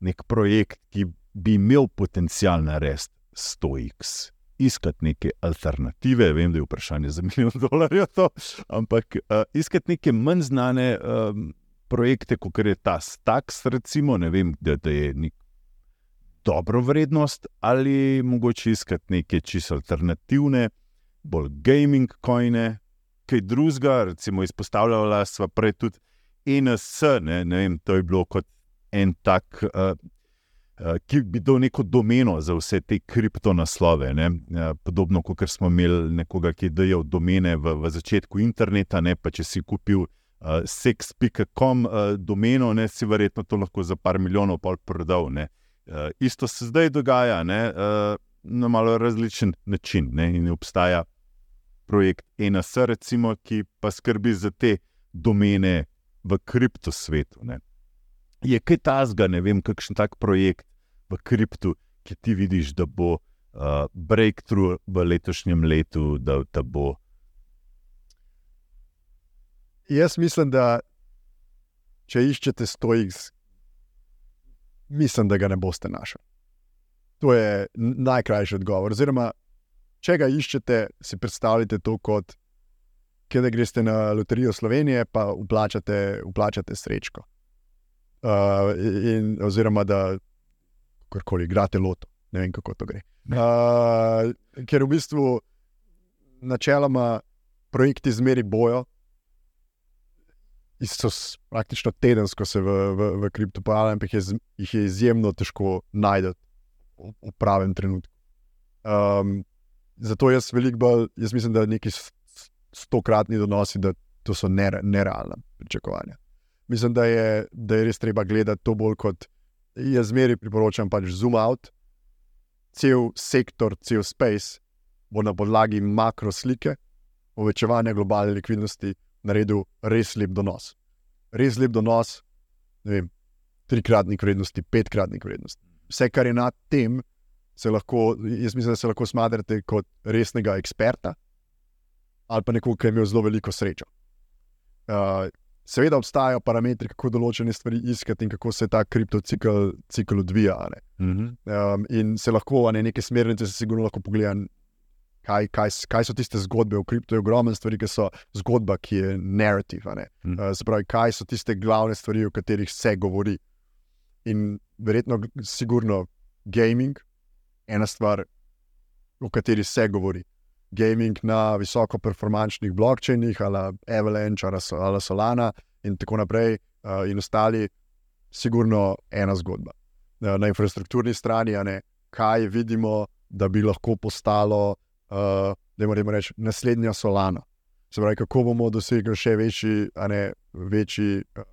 nek projekt, ki bi imel potencial na res 100x. Iskati neke alternative, vem, da je vprašanje za milijon dolarjev, to, ampak uh, iskati neke manj znane um, projekte, kot je ta Stax, recimo, ne vem, da, da je nek dobro vrednost, ali mogoče iskati neke čisto alternativne, bolj gaming coine, kaj drugega, recimo izpostavljala sva prej tudi NS, ne, ne vem, to je bilo kot en tak. Uh, Ki bi dal neko domeno za vse te kriptonaslove. Podobno kot smo imeli nekoga, ki je dajal domene v, v začetku interneta, ne? pa če si kupil uh, sex.com uh, domeno, ne? si verjetno to lahko za par milijonov prodal. Uh, isto se zdaj dogaja uh, na malo različen način. Ne? In obstaja projekt NS, recimo, ki pa skrbi za te domene v kriptosvetu. Je kaj tasga, ne vem, kakšen tak projekt v kriptu, ki ti vidiš, da bo uh, breakthrough v letošnjem letu, da, da bo. Jaz mislim, da če iščete stojk, mislim, da ga ne boste našli. To je najkrajši odgovor. Oziroma, če ga iščete, si predstavljate to kot kjer greste na loterijo Slovenije, pa uplačate, uplačate srečko. Uh, in, oziroma, da karkoli igrate loto, ne vem, kako to gre. Uh, ker v bistvu načeloma projekti zmeri bojo. So praktično tedensko se v, v, v kriptu pojavljajo, ampak jih je izjemno težko najti v, v pravem trenutku. Um, zato jaz veliko bolj, jaz mislim, da nekaj stokratni donosi, da to so nerealna pričakovanja. Mislim, da je, da je res treba gledati to bolj kot jaz zmeri priporočam, pač zoom out. Cel sektor, cel space bo na podlagi makroslike, povečevanja globalne likvidnosti, naredil res lep donos. Res lep donos, ne vem, trikratnik vrednosti, petkratnik vrednosti. Vse, kar je nad tem, se lahko, jaz mislim, da se lahko smatrate kot resnega eksperta, ali pa nekoga, ki je imel zelo veliko srečo. Uh, seveda obstajajo parametri, kako določene stvari iskati in kako se ta kriptocikl odvija. Mm -hmm. um, in se lahko ne, neke smernice, se sigurno lahko pogledam. Kaj, kaj, kaj so tiste zgodbe v kriptu? Je ogromno stvari, ki so zgodba, ki je narativ. Mm. Uh, pravi, kaj so tiste glavne stvari, o katerih se govori. In verjetno, sigurno, gaming, ena stvar, o kateri se govori gaming na visoko-performančnih blokčenih, ali Avalanche, ali Solana in tako naprej, uh, in ostali, sigurno ena zgodba. Uh, na infrastrukturni strani, ne, kaj vidimo, da bi lahko postalo, uh, da moramo reči, naslednja Solana. Se pravi, kako bomo dosegli še večji, ne večji. Uh,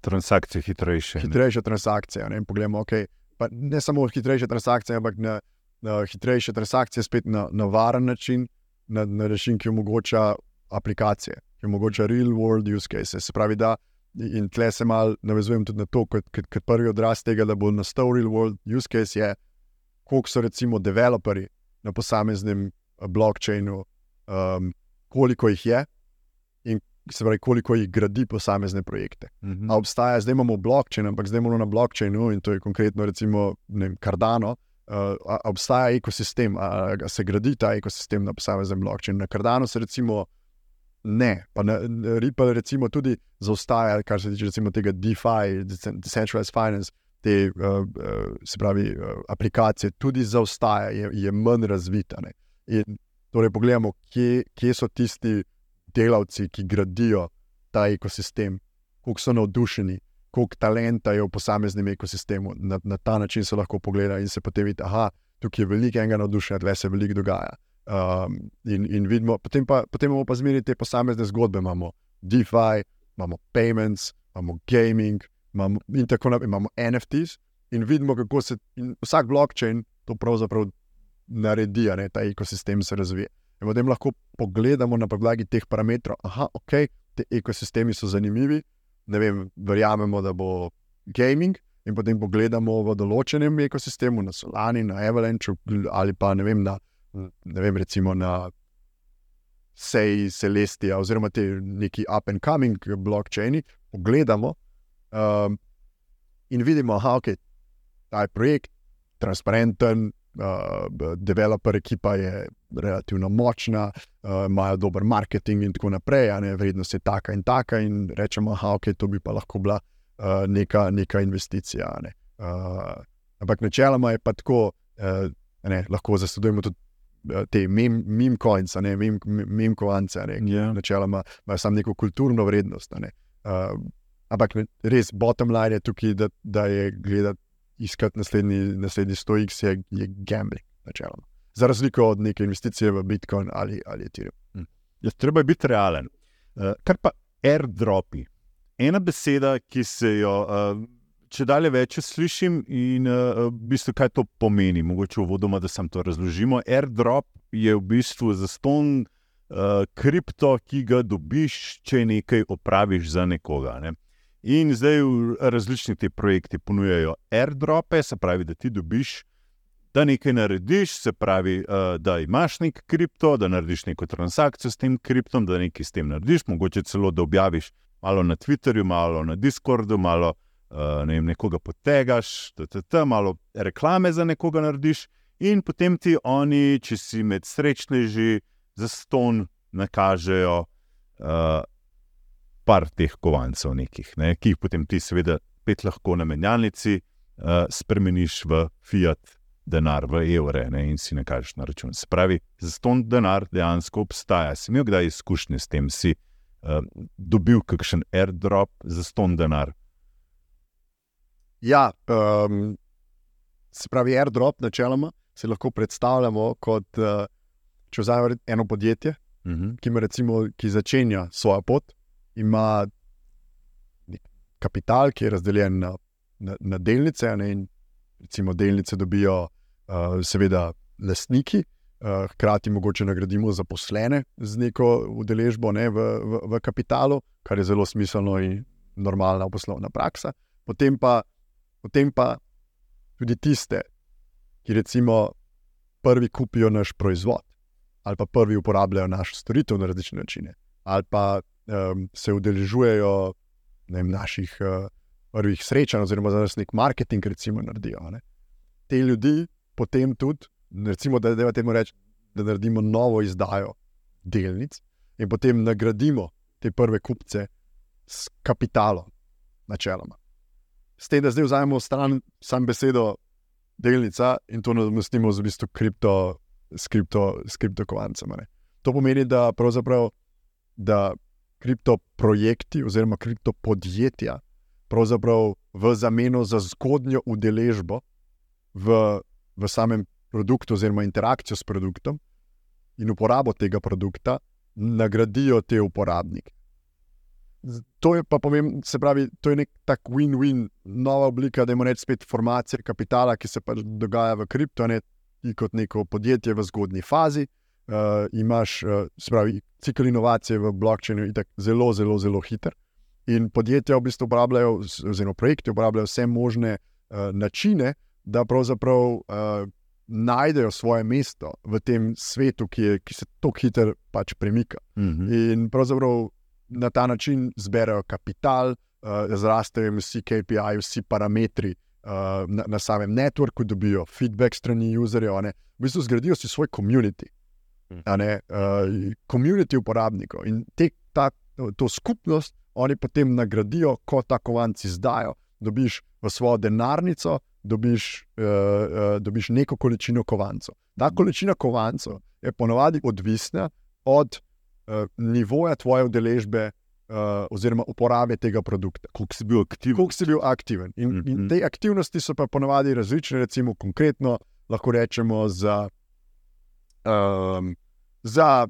Transakcije hitrejše. Hitrejše transakcije. Ne, poglejmo, okay, ne samo hitrejše transakcije, ampak na na hitrejše transakcije, spet na, na varen način, na, na način, ki omogoča aplikacije, ki omogoča real world use cases. Se pravi, da in tle se mal navezujem tudi na to, ker prvi odraz tega, da bo nastal real world use case, je, koliko so recimo developerji na posameznem blockchainu, um, koliko jih je. Se pravi, koliko jih gradi posamezne projekte. Uh mhm. -huh. obstaja, zdaj imamo blockchain, ampak zdaj imamo na blockchainu, in to je konkretno, recimo, vem, Cardano, uh, obstaja ekosistem, ali se gradi ta ekosistem na posameznem blockchainu. Na Cardano se recimo ne. Pa na, Ripple recimo tudi zaostaja, kar se tiče recimo tega DeFi, Decentralized Finance, te uh, uh, se pravi uh, aplikacije, tudi zaostaja, je, je manj razvita. Ne. In torej pogledamo, kje, kje so tisti delavci, ki gradijo ta ekosistem, koliko so navdušeni. Koliko talenta je v posameznem ekosistemu, na, na ta način se lahko pogleda in se potem vidi, da tukaj je veliko enega navdušenja, da se veliko dogaja. Um, in, in vidimo, potem, pa, potem imamo pa zmeri te posamezne zgodbe. Imamo DeFi, imamo payments, imamo gaming, imamo, in tako naprej, imamo NFTs. In vidimo, kako se vsak blockchain to pravzaprav naredi, da ta ekosistem se razvije. In potem lahko pogledamo na podlagi teh parametrov, da okay, te ekosistemi so zanimivi, ne vem, verjamemo, da bo gaming. In potem pogledamo v določenem ekosistemu, na Solani, na Avalanche ali pa ne vem, na ne vem, recimo na Seji Celestia, oziroma te neki up and coming blockchaini, pogledamo um, in vidimo, da okay, je projekt transparenten, uh, developer ekipa je relativno močna, uh, imajo dober marketing in tako naprej, a ne vrednost je taka in taka, in rečemo, da okay, to bi pa lahko bila uh, neka, neka investicija. Ne. Uh, ampak načeloma je pa tako, uh, ne, lahko zasledujemo tudi. Eh, te mimkojnice, mim mimkovance, mim yeah. Načeloma imajo samo neko kulturno vrednost. Ne. Uh, ampak res, bottom line je tukaj, da, da je gledati, iskati naslednji, naslednji stojk, je, je gambling, načeloma. Za razliko od neke investicije v Bitcoin ali, ali Ethereum. Hm. Ja, treba je biti realen. Uh, kar pa airdropi. Ena beseda, ki se jo. Uh, če dalje več slišim in uh, v bistvu, kaj to pomeni, mogoče uvodoma, da sem to razložil. Airdrop je v bistvu zaston uh, kripto, ki ga dobiš, če nekaj opraviš za nekoga. Ne? In zdaj različni ti projekti ponujajo airdrope, se pravi, da ti dobiš. Da nekaj narediš, se pravi, uh, da imaš nek kripto, da narediš neko transakcijo s tem kriptom, da nekaj s tem narediš, mogoče celo da objaviš malo na Twitterju, malo na Discordu, malo uh, ne vem, nekoga potegaš, ti malo reklame za nekoga narediš, in potem ti oni, če si med srečneži, za ston nakažejo uh, par teh kovancev, nekih, ne, ki jih potem ti, seveda, pet lahko na menjalnici uh, spremeniš v fiat. Denar v evre ne, in si nakažeš na račun. Se pravi, za ston denar dejansko obstaja. Si imel kdaj izkušnje s tem, si uh, dobil kakšen airdrop za ston denar? Ja, um, se pravi, airdrop, načeloma si lahko predstavljamo kot uh, če vzamemo eno podjetje, uh mhm. -huh. ki, recimo, ki začenja svojo pot, ima kapital, ki je razdeljen na, na, na delnice, ne, in recimo delnice dobijo, uh, seveda, lastniki. Uh, hkrati mogoče nagradimo zaposlene z neko udeležbo ne, v, v, v kapitalu, kar je zelo smiselno in normalna poslovna praksa. Potem pa potem pa tudi tiste, ki recimo prvi kupijo naš proizvod, ali pa prvi uporabljajo našo storitev na različne načine, ali pa um, se udeležujejo vem, naših uh, prvih srečanj, oziroma za nas nek marketing, recimo, naredijo. Ne? Te ljudi potem tudi, recimo, da, reč, da naredimo novo izdajo delnic in potem nagradimo te prve kupce s kapitalom, načeloma s tem, da zdaj vzamemo stran sam besedo delnica in to nadomestimo z v bistvu kripto, kripto, kripto kovancem. To pomeni, da pravzaprav da kripto projekti oziroma kripto podjetja pravzaprav v zameno za zgodnjo udeležbo v, v samem produktu oziroma interakcijo s produktom in uporabo tega produkta nagradijo te uporabnike. To je pa pomembno, se pravi, to je nek tak win-win, nova oblika, da imamo spet informacije kapitala, ki se pač dogaja v kripto, ne kot neko podjetje v zgodni fazi. Uh, imaš, uh, se pravi, cikl inovacije v blockchainu je zelo, zelo, zelo hiter. In podjetja v bistvu uporabljajo, oziroma projekti uporabljajo vse možne uh, načine, da pravzaprav uh, najdejo svoje mesto v tem svetu, ki, je, ki se tako hitro pač premika. Mm -hmm. In pravzaprav na ta način zberajo kapital, uh, zrastejo vsi KPI, vsi parametri uh, na, na samem networku, dobijo feedback strani userjev. V bistvu zgradijo si svoj komunity. Komunity uh, uporabnikov in te, ta, to skupnost oni potem nagradijo, ko ta kovanc izdajo. Dobiš v svojo denarnico, dobiš, uh, uh, dobiš neko količino kovancov. Ta količina kovancov je ponovadi odvisna od uh, nivoja tvoje udeležbe. Uh, oziroma, uporabe tega produkta. Kako si bil aktiven? Kako si bil aktiven. In, mm -hmm. in te aktivnosti so pa ponovadi različne, recimo, konkretno lahko rečemo za, um, za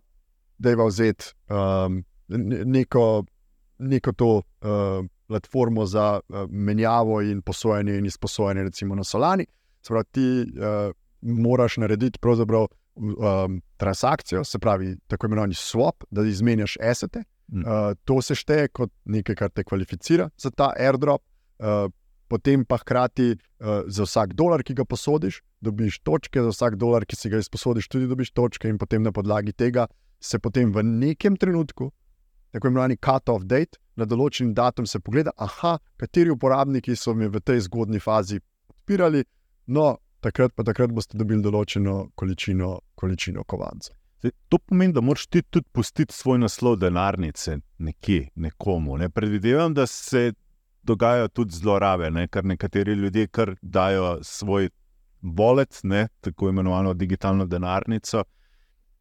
da je vzeti um, neko, neko to uh, platformo za uh, menjavo in posojanje in izposojanje, recimo na Solani. Spravi, ti uh, moraš narediti pravzaprav um, transakcijo, se pravi, tako imenovani swap, da izmenjaš esete. Mm. Uh, to se šteje kot nekaj, kar te kvalificira za ta airdrop. Uh, potem pa hkrati uh, za vsak dolar, ki ga posodiš, dobiš točke, za vsak dolar, ki si ga izposodiš, tudi dobiš točke, in potem na podlagi tega se potem v nekem trenutku, tako imenovani cut-off date, na določen datum se pogleda, aha, kateri uporabniki so mi v tej zgodni fazi podpirali, no, takrat pa takrat boste dobili določeno količino, količino kovanca. Zdaj, to pomeni, da moraš ti tudi pustiti svoj naslov denarnice nekje, nekomu. Ne? Predvidevam, da se dogajajo tudi zlorabe, ne? ker nekateri ljudje kar dajo svoj bolet, ne? tako imenovano digitalno denarnico.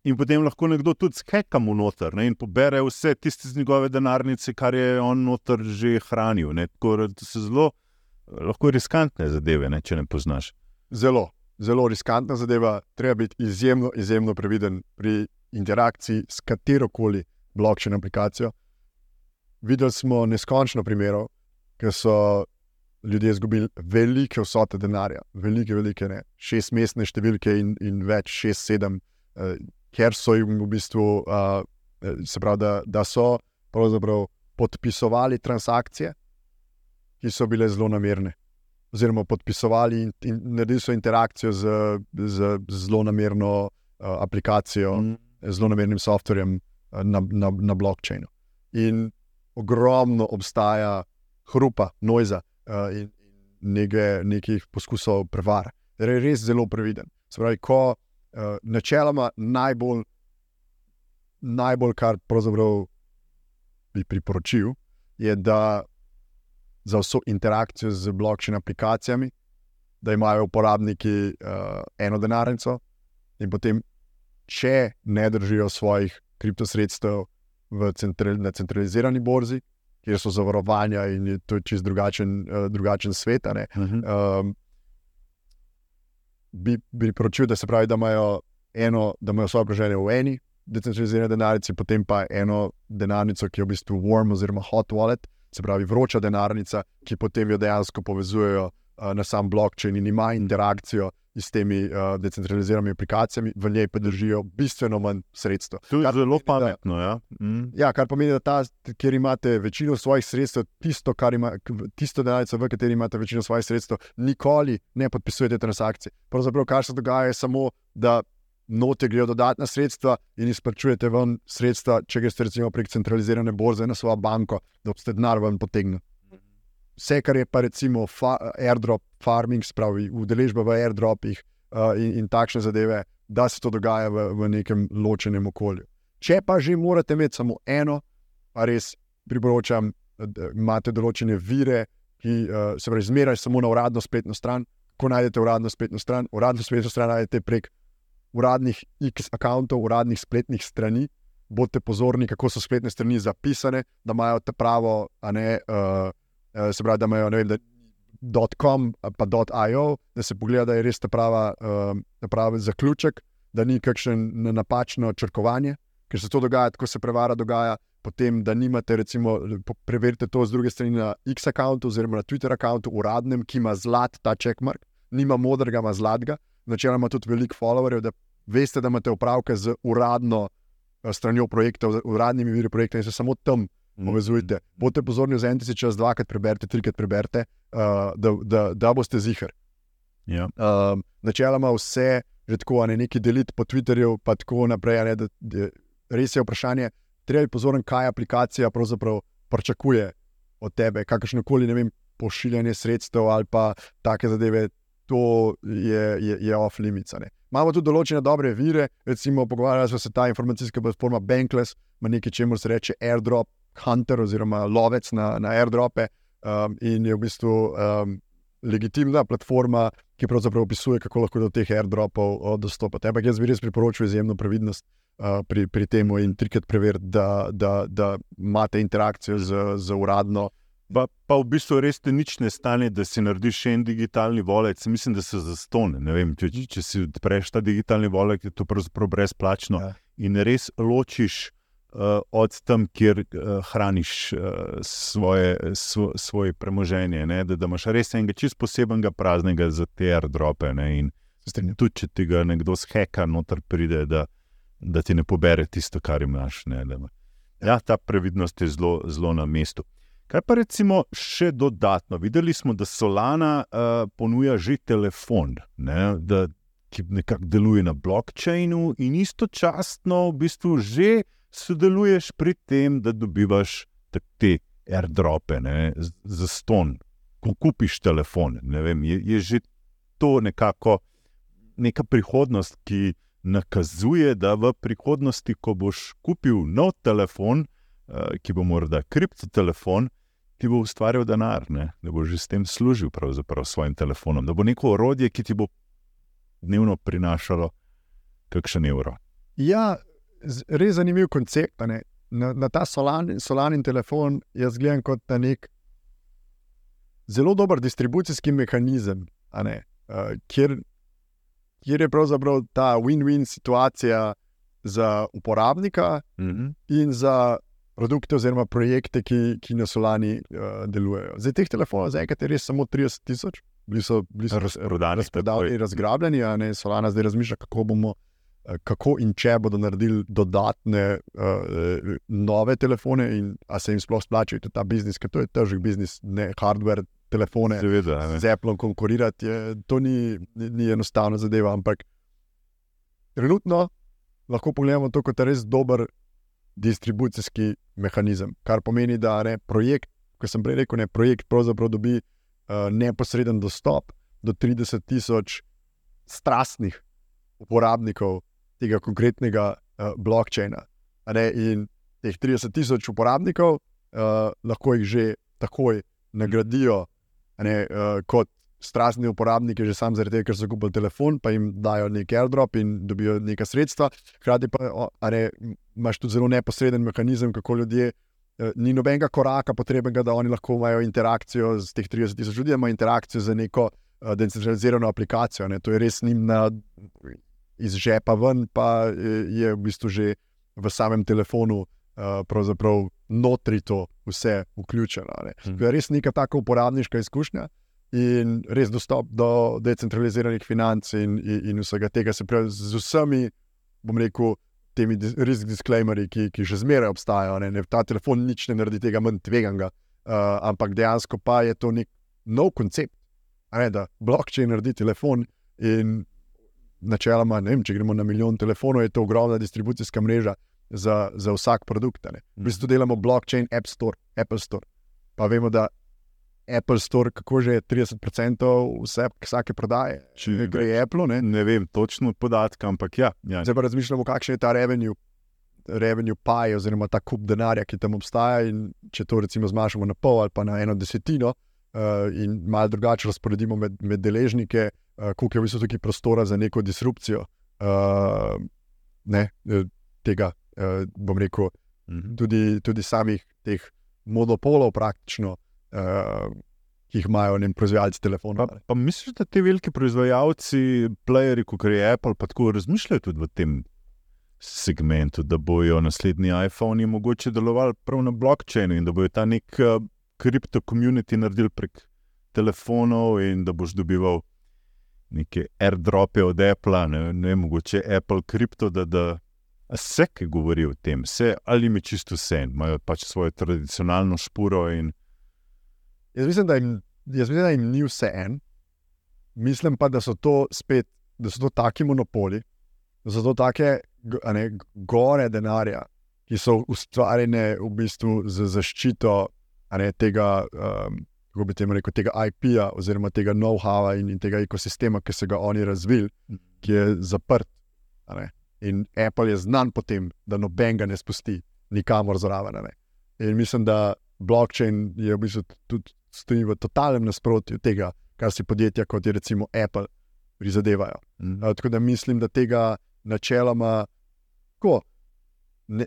In potem lahko nekdo tudi skeka mu noter ne? in pobere vse tiste z njegove denarnice, kar je on noter že hranil. Tako, to so zelo lahko riskantne zadeve, ne? če ne poznaš. Zelo, zelo riskantna zadeva. Treba biti izjemno, izjemno previden pri interakciji s katero koli blokčen aplikacijo. Videli smo neskončno primerov, ker so ljudje izgubili velike vsote denarja, velike, velike, ne, šest mestne številke in, in več, šest, sedem, uh, ker so jim v bistvu, uh, se pravi, da, da so podpisovali transakcije, ki so bile zelo namerne. Oziroma, podpisovali in, in naredili so interakcijo z, z, z zelo namerno uh, aplikacijo, mm. zelo namernim softverjem uh, na, na, na blockchainu. In ogromno obstaja hrupa, noiza uh, in nekaj, nekih poskusov prevara. Torej, res zelo previden. Spravi, ko uh, načeloma najbolj, najbolj, kar pravzaprav bi priporočil, je, da za vso interakcijo z blokčin aplikacijami, da imajo uporabniki uh, eno denarnico in potem, če ne držijo svojih kriptosredstev central, na centralizirani borzi, kjer so zavarovanja in je to čist drugačen, uh, drugačen svet. Uh -huh. um, bi priporočil, da se pravi, da imajo eno, da imajo svoje preženje v eni decentralizirani denarnici, potem pa eno denarnico, ki je v bistvu warm oziroma hot wallet, se pravi vroča denarnica, ki potem jo dejansko povezujejo uh, na sam blockchain in ima interakcijo s temi uh, decentraliziranimi aplikacijami, v njej pa držijo bistveno manj sredstev. To je zelo pametno. Ja? Mm. ja, kar pomeni, da ta, kjer imate večino svojih sredstev, tisto, ima, tisto denarnico, v kateri imate večino svojih sredstev, nikoli ne podpisujete transakcije. Pravzaprav, kar se dogaja, je samo, da note grejo dodatna sredstva in izplačujete ven sredstva, če greste recimo prek centralizirane borze na svojo banko, da boste denar ven potegnili vse, kar je pa recimo fa airdrop farming, spravi udeležba v airdropih uh, in, in takšne zadeve, da se to dogaja v, v nekem ločenem okolju. Če pa že morate imeti samo eno, pa res priporočam, da imate določene vire, ki uh, se pravi, zmeraj samo na uradno spletno stran. Ko najdete uradno spletno stran, uradno spletno stran najdete prek uradnih X-akauntov, uradnih spletnih strani. Bodite pozorni, kako so spletne strani zapisane, da imajo te pravo, a ne uh, Eh, se pravi, da imajo ne vem, da .com pa .io, da se pogleda, da je res ta prava, uh, pravi zaključek, da ni kakšen napačno črkovanje, ker se to dogaja, ko se prevara dogaja. Potem, da nimate, recimo, preverite to z druge strani na X-računu, oziroma na Twitter-računu, uradnem, ki ima zlat ta checkmark, nima modrega, ima zlatega. Načeloma tudi veliko followerjev, da veste, da imate opravke z uradno eh, stranjo projekta, uradnimi viri projekta in se samo tam povezujte. Bodite pozorni en tisti čas, dvakrat preberite, trikrat preberite, uh, da, da, da boste zihar. Ja. Um, načeloma vse, že tako, ne neki deliti po Twitterju, pa tako naprej. Ne, da, da, res je vprašanje, treba je pozoren, kaj aplikacija pravzaprav pričakuje od tebe, kakršno koli pošiljanje sredstev ali pa take zadeve. To je, je, je off-limits. Imamo tudi določene dobre vire, recimo pogovarjali smo se ta informacijska platforma Bankless, ima nekaj, čemu se reče airdrop hunter oziroma lovec na, na airdrope um, in je v bistvu um, legitimna platforma, ki pravzaprav opisuje, kako lahko do teh airdropov dostopate. Ampak jaz bi res priporočil izjemno previdnost uh, pri, pri tem in trikrat preveriti, da, da, da imate interakcijo z, z uradno. Pa, pa v bistvu res te nič ne stane, da si narediš še en digitalni volek. Mislim, da se zastone. Vem, če, če si odpreš ta digitalni volek, je to pravzaprav brezplačno. Ja. In res ločiš od tam, kjer uh, hraniš uh, svoje, svo, svoje premoženje. Da, da imaš res enega čist posebnega praznega za te airdrope. Tudi, če ti ga nekdo zheka, noter pride, da, da ti ne pobere tisto, kar imaš. Ja, ta previdnost je zelo, zelo na mestu. Kaj pa recimo še dodatno? Videli smo, da Solana uh, ponuja že telefon, ne, da, ki nekako deluje na blokčinu, in istočasno v bistvu že sodeluješ pri tem, da dobivaš te airdrope ne, za ston, ko kupiš telefon. Vem, je, je že to nekako neka prihodnost, ki nakazuje, da v prihodnosti, ko boš kupil nov telefon. Uh, ki bo morda kriptotelefon, ti bo ustvarjal denar, ne? da bo že s tem služil s svojim telefonom, da bo neko orodje, ki ti bo dnevno prinašalo kakšen evro. Ja, res zanimiv koncept. Na, na ta solan, solanin telefon jaz gledam kot na nek zelo dober distribucijski mehanizem, uh, kjer, kjer je pravzaprav ta win-win situacija za uporabnika mm -hmm. in za produkte oziroma projekte, ki, ki na Solani uh, delujejo. Zdaj teh telefonov zaenkrat je res samo 30 tisoč, bili so, bili so razprodani, razprodani, razgrabljeni, a ne Solana zdaj razmišlja, kako bomo. Eh, kako in če bodo naredili dodatne uh, nove telefone, in ali se jim sploh splača ta biznis, ker to je težek biznis, ne hardware, telefone. Seveda, z Apple konkurirati, je, to ni, ni, ni enostavna zadeva. Ampak trenutno lahko pogledamo to kot res dober distribucijski mehanizem. Kar pomeni, da ne, projekt, kot sem prej rekel, ne, projekt pravzaprav dobi uh, neposreden dostop do 30 tisoč strastnih uporabnikov tega konkretnega uh, blockchaina. In teh 30 tisoč uporabnikov uh, lahko jih že takoj nagradijo ne, uh, kot strastni uporabniki, že sam zaradi tega, ker so kupili telefon, pa jim dajo neki airdrop in dobijo neka sredstva. Hkrati pa ne, imaš tudi zelo neposreden mehanizem, kako ljudje. Eh, ni nobenega koraka potrebnega, da oni lahko imajo interakcijo z teh 30 tisoč ljudi, imajo interakcijo z neko uh, decentralizirano aplikacijo. Ne. To je res njim na, iz žepa ven, pa je v bistvu že v samem telefonu uh, pravzaprav notri to vse vključeno. Hmm. To je res neka taka uporabniška izkušnja in res dostop do decentraliziranih financ in, in, in vsega tega, se pravi, z vsemi, bom rekel, temi risk disclaimerji, ki, ki že zmeraj obstajajo. Ne, ne, ta telefon nič ne naredi tega manj tveganga, uh, ampak dejansko pa je to nek nov koncept. Ne, da blockchain naredi telefon in načeloma, vem, če gremo na milijon telefonov, je to ogromna distribucijska mreža za, za vsak produkt. V bistvu delamo blockchain App Store, Apple Store. Pa vemo, da Apple Store, kako že je 30% vse, vsake prodaje. Če gre Apple, ne? ne vem točno podatka, ampak ja. ja. Zdaj pa razmišljamo, kakšen je ta revenue, revenue pie, oziroma ta kup denarja, ki tam obstaja. Če to recimo zmanjšamo na pol ali pa na eno desetino uh, in malo drugače razporedimo med, med deležnike, uh, koliko je v bistvu tukaj prostora za neko disrupcijo uh, ne, tega, uh, bom rekel, mhm. tudi, tudi samih teh monopolov praktično uh, ki jih imajo neki proizvajalci telefonov. Pa, pa misliš, da ti veliki proizvajalci, playerji, kot je Apple, pa tako razmišljajo tudi v tem segmentu, da bojo naslednji iPhone mogoče delovali prav na blockchainu in da bojo ta nek kripto uh, community naredili prek telefonov in da boš dobival. Neke airdrope od Apple, ne, ne mogoče Apple kripto, da, da vse, ki govori o tem, vse ali mi čisto vse, imajo pač svojo tradicionalno špuro in Jaz mislim, jim, jaz mislim, da jim ni vse en, mislim pa, da so to spet, da so to taki monopoli, da so to take ne, gore denarja, ki so ustvarjene v bistvu za zaščito ne, tega, um, kako bi temu rekel, tega IP-ja oziroma tega know-howa in, in tega ekosistema, ki so ga oni razvili. ki je zaprt. In Apple je znan po tem, da noben ga ne spusti nikamor zraven. In mislim, da blockchain je v bistvu tudi stoji v totalnem nasprotju tega, kar si podjetja kot je recimo Apple prizadevajo. Mm. Uh, tako da mislim, da tega načeloma, ko ne,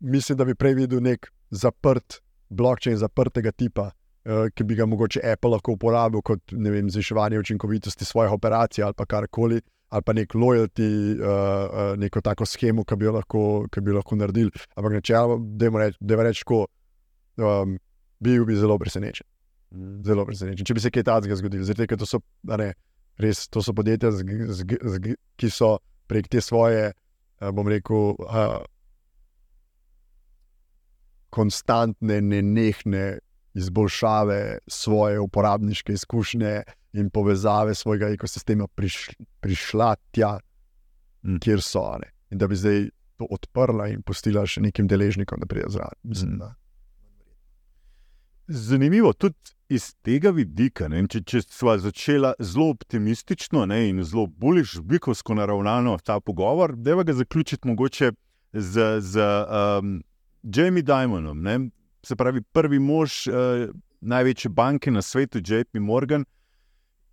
mislim, da bi prej videl nek zaprt blockchain, zaprtega tipa, ki bi ga mogoče Apple lahko uporabil kot vem, zviševanje učinkovitosti svojih operacij ali karkoli. Ali pa nek lojalty, uh, uh, neko tako schemo, ki bi jo lahko, bi lahko naredili. Ampak načeloma, da je reč, reč, ko um, bil bi zelo presenečen. Mm. Zelo presenečen. Če bi se kaj takega zgodilo, zdaj, to so, ne, res, to so podjetja, z, z, z, ki so prek te svoje, uh, bom rekel, uh, konstantne, nenehne izboljšave svoje uporabniške izkušnje in povezave svojega ekosistema priš, prišla tja, mm. kjer so. Ne. In da bi zdaj to odprla in pustila še nekim deležnikom, da pride zraven. Mislim, mm. Zanimivo tudi iz tega vidika. Ne, če če smo začeli zelo optimistično ne, in zelo bolj žbikovsko naravnano ta pogovor, da je ga zaključiti mogoče z, z um, Jamie Diamondom. Ne, se pravi, prvi mož uh, največje banke na svetu, JP Morgan.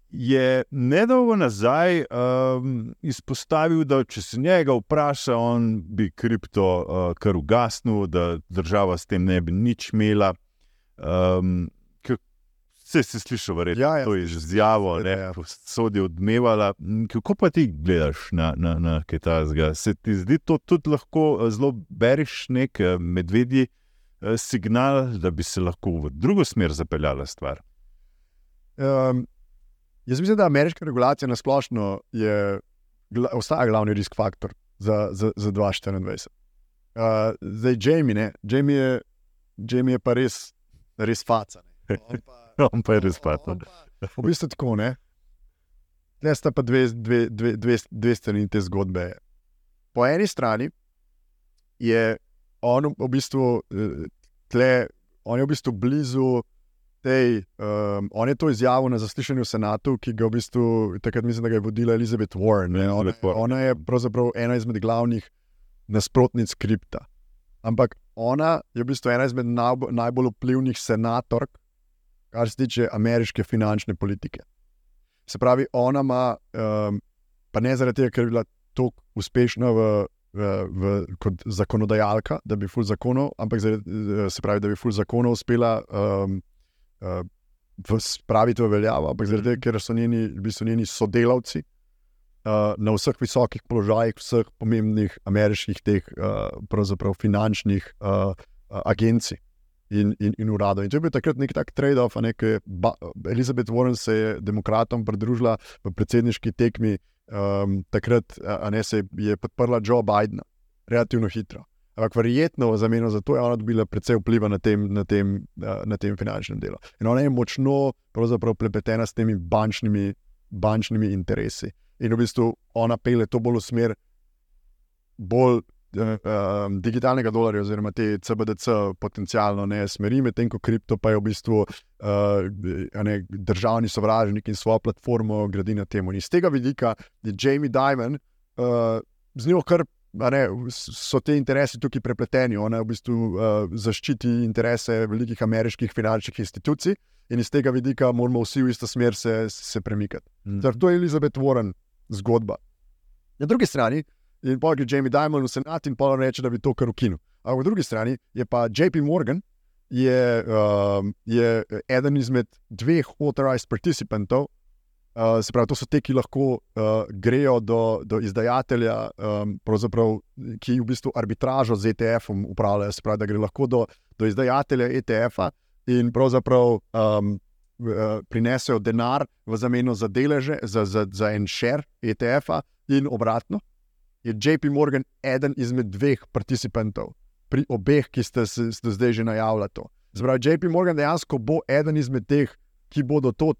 Je nedolgo nazaj um, izpostavil, da če se njega vpraša, on bi kripto uh, kar ugasnil, da država s tem ne bi nič imela. Um, Vse si slišal, verjetno, ja, ja. to je že zjavo, da ja. so ti odmevali. Kako pa ti gledaš na, na, na takega? Se ti zdi to tudi lahko eh, zelo beriš nek medvedji signal, da bi se lahko v drugo smer zapeljala stvar? Um, jaz mislim, da ameriška regulacija na splošno je, ostaja glavni risk faktor za, za, za 2024. Uh, zdaj, Jamie, ne? Jamie je, Jamie je pa res res faca. On pa, on pa je res faca. V bistvu tako ne. Ne sta pa dve, dve, dve, dve, dve strani te zgodbe. Po eni strani je on v bistvu, eh, tle, on je v bistvu blizu tej. Um, on je to izjavil na zaslišanju v senatu, ki ga v bistvu takrat mislim, da ga je vodila Elizabeth Warren. Ona, ona je pravzaprav ena izmed glavnih nasprotnic kripta. Ampak ona je v bistvu ena izmed najbolj vplivnih senatork, kar se tiče ameriške finančne politike. Se pravi, ona ima, um, pa ne zaradi tega, ker je bila tako uspešna v, v, v, kot zakonodajalka, da bi ful zakonov, ampak zaradi, se pravi, da bi ful zakonov uspela um, uh, spraviti v veljavo, ampak zaradi tega, ker so njeni, v bistvu njeni sodelavci uh, na vseh visokih položajih, vseh pomembnih ameriških, teh uh, finančnih uh, agencij in, in, in uradov. In to je bil takrat nek tak trade-off, ne, ki je Elizabeth Warren se je demokratom pridružila v predsedniški tekmi, um, takrat ne, se je podprla Joe Bidena, relativno hitro. Ampak verjetno v zameno za to je ona dobila precej vpliva na tem, na tem, na tem finančnem delu. In ona je močno prepletena s temi bančnimi, bančnimi interesi in v bistvu ona pele to bolj v smer bolj digitalnega dolarja, oziroma te CBDC potencialno ne smeri, medtem ko kripto pa je v bistvu uh, ne, državni sovražnik in svojo platformo gradi na tem. In iz tega vidika je Jamie Dimon uh, z njo kar. Ne, so te interesi tukaj prepleteni, ona v bistvu uh, zaščiti interese velikih ameriških finančnih institucij, in iz tega vidika moramo vsi v isto smer se, se premikati. Mm. To je Elizabeth Warren, zgodba. Na drugi strani je pa Jamie Dimon v senatu in pa reče, da bi to kar ukinil. Ampak na drugi strani je pa JP Morgan, je, um, je eden izmed dveh authorized participantov. Uh, se pravi, to so te, ki lahko uh, grejo do, do izdajatelja, um, ki v bistvu arbitražo z ETF-om upravljajo. Se pravi, da gre lahko do, do izdajatelja ETF-a in pravzaprav um, Eh, prinesejo denar v zameno za deleže, za, za, za en share ETF-a, in obratno, je JP Morgan eden izmed dveh participantov, pri obeh, ki ste, ste zdaj že najavili. Zbrav, JP Morgan dejansko bo eden izmed teh, ki bodo to,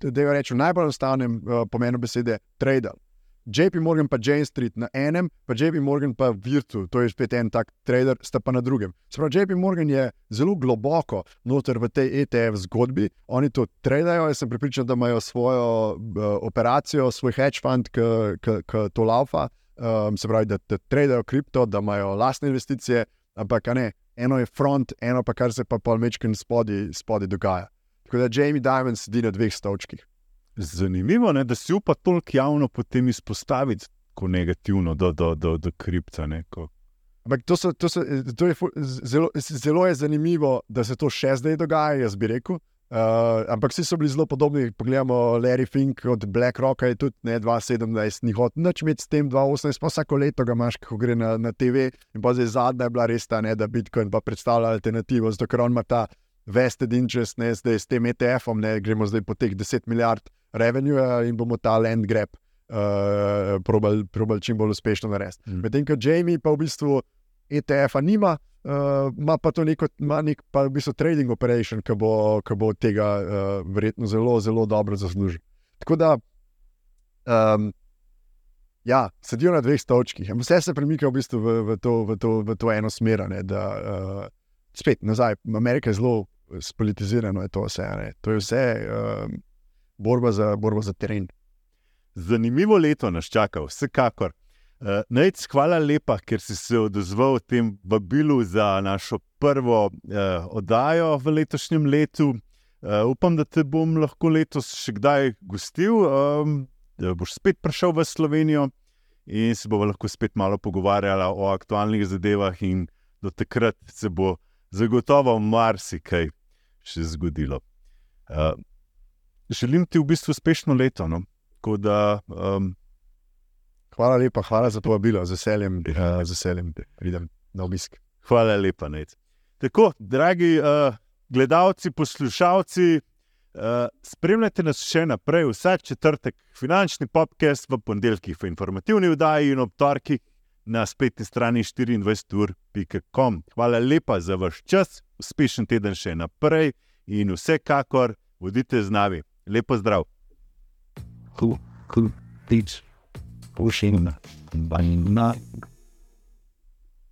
da je rečem, najbolj enostavnem uh, pomenu besede, tradil. JP Morgan pa Jane Street na enem, pa JP Morgan pa Virtu, to je spet en tak trader, sta pa na drugem. Sprav, JP Morgan je zelo globoko noter v tej ETF zgodbi, oni to tradejo, jaz sem pripričan, da imajo svojo uh, operacijo, svoj hedge fund, ki to laufa, um, se pravi, da, da tradejo kripto, da imajo lastne investicije, ampak ne, eno je front, eno pa kar se pa polmečkin spodaj dogaja. Tako da Jamie Dimond sedi na dveh stolčkih. Zanimivo je, da si upa toliko javno potem izpostaviti kot negativno do, do, do, do kripta. Ampak to, so, to, so, to je zelo, zelo je zanimivo, da se to še zdaj dogaja, jaz bi rekel. Uh, ampak vsi so bili zelo podobni. Poglejmo, Larry Fink od BlackRocka je tudi ne, 2017, ni hotel nič imeti s tem 2018, pa vsako leto ga imaš, ko gre na, na TV. In pa zdaj zadnja je bila res ta, ne, da Bitcoin pa predstavlja alternativo, zato ker on ima ta vested interest, ne, zdaj s tem ETF-om, ne, gremo zdaj po teh 10 milijard revenue in bomo ta land grab uh, probali probal čim bolj uspešno narediti. Mm. Medtem ko Jamie pa v bistvu ETF-a nima, uh, ima pa to neko, ima nek pa v bistvu trading operation, ki bo, bo tega uh, verjetno zelo, zelo dobro zaslužil. Tako da, um, ja, sedijo na dveh stolčkih, vse se premika v bistvu v, v, to, v, to, v to eno smer. Da, uh, spet nazaj, Amerika je zelo spolitizirana, je to vse. Ne? To je vse. Um, borba za, borba za teren. Zanimivo leto nas čaka, vsekakor. Uh, eh, Najc, hvala lepa, ker si se odzval tem vabilu za našo prvo uh, oddajo v letošnjem letu. Uh, upam, da te bom lahko letos še kdaj gostil, um, da boš spet prišel v Slovenijo in se bomo lahko spet malo pogovarjali o aktualnih zadevah, in do takrat se bo zagotovo marsikaj še zgodilo. Uh, želim ti v bistvu uspešno leto. No? Da, um... Hvala lepa, hvala za to vabilo, z veseljem, uh, z veseljem pridem na obisk. Hvala lepa, Nec. Tako, dragi uh, gledalci, poslušalci, uh, spremljajte nas še naprej, vsak četrtek, finančni podcast v ponedeljkih, v informativni vdaji in ob torkih na spletni strani 24.com. Hvala lepa za vaš čas, uspešen teden še naprej in vsekakor vodite z nami. Lepo zdrav. Hu, hu, tič, pushing, banging,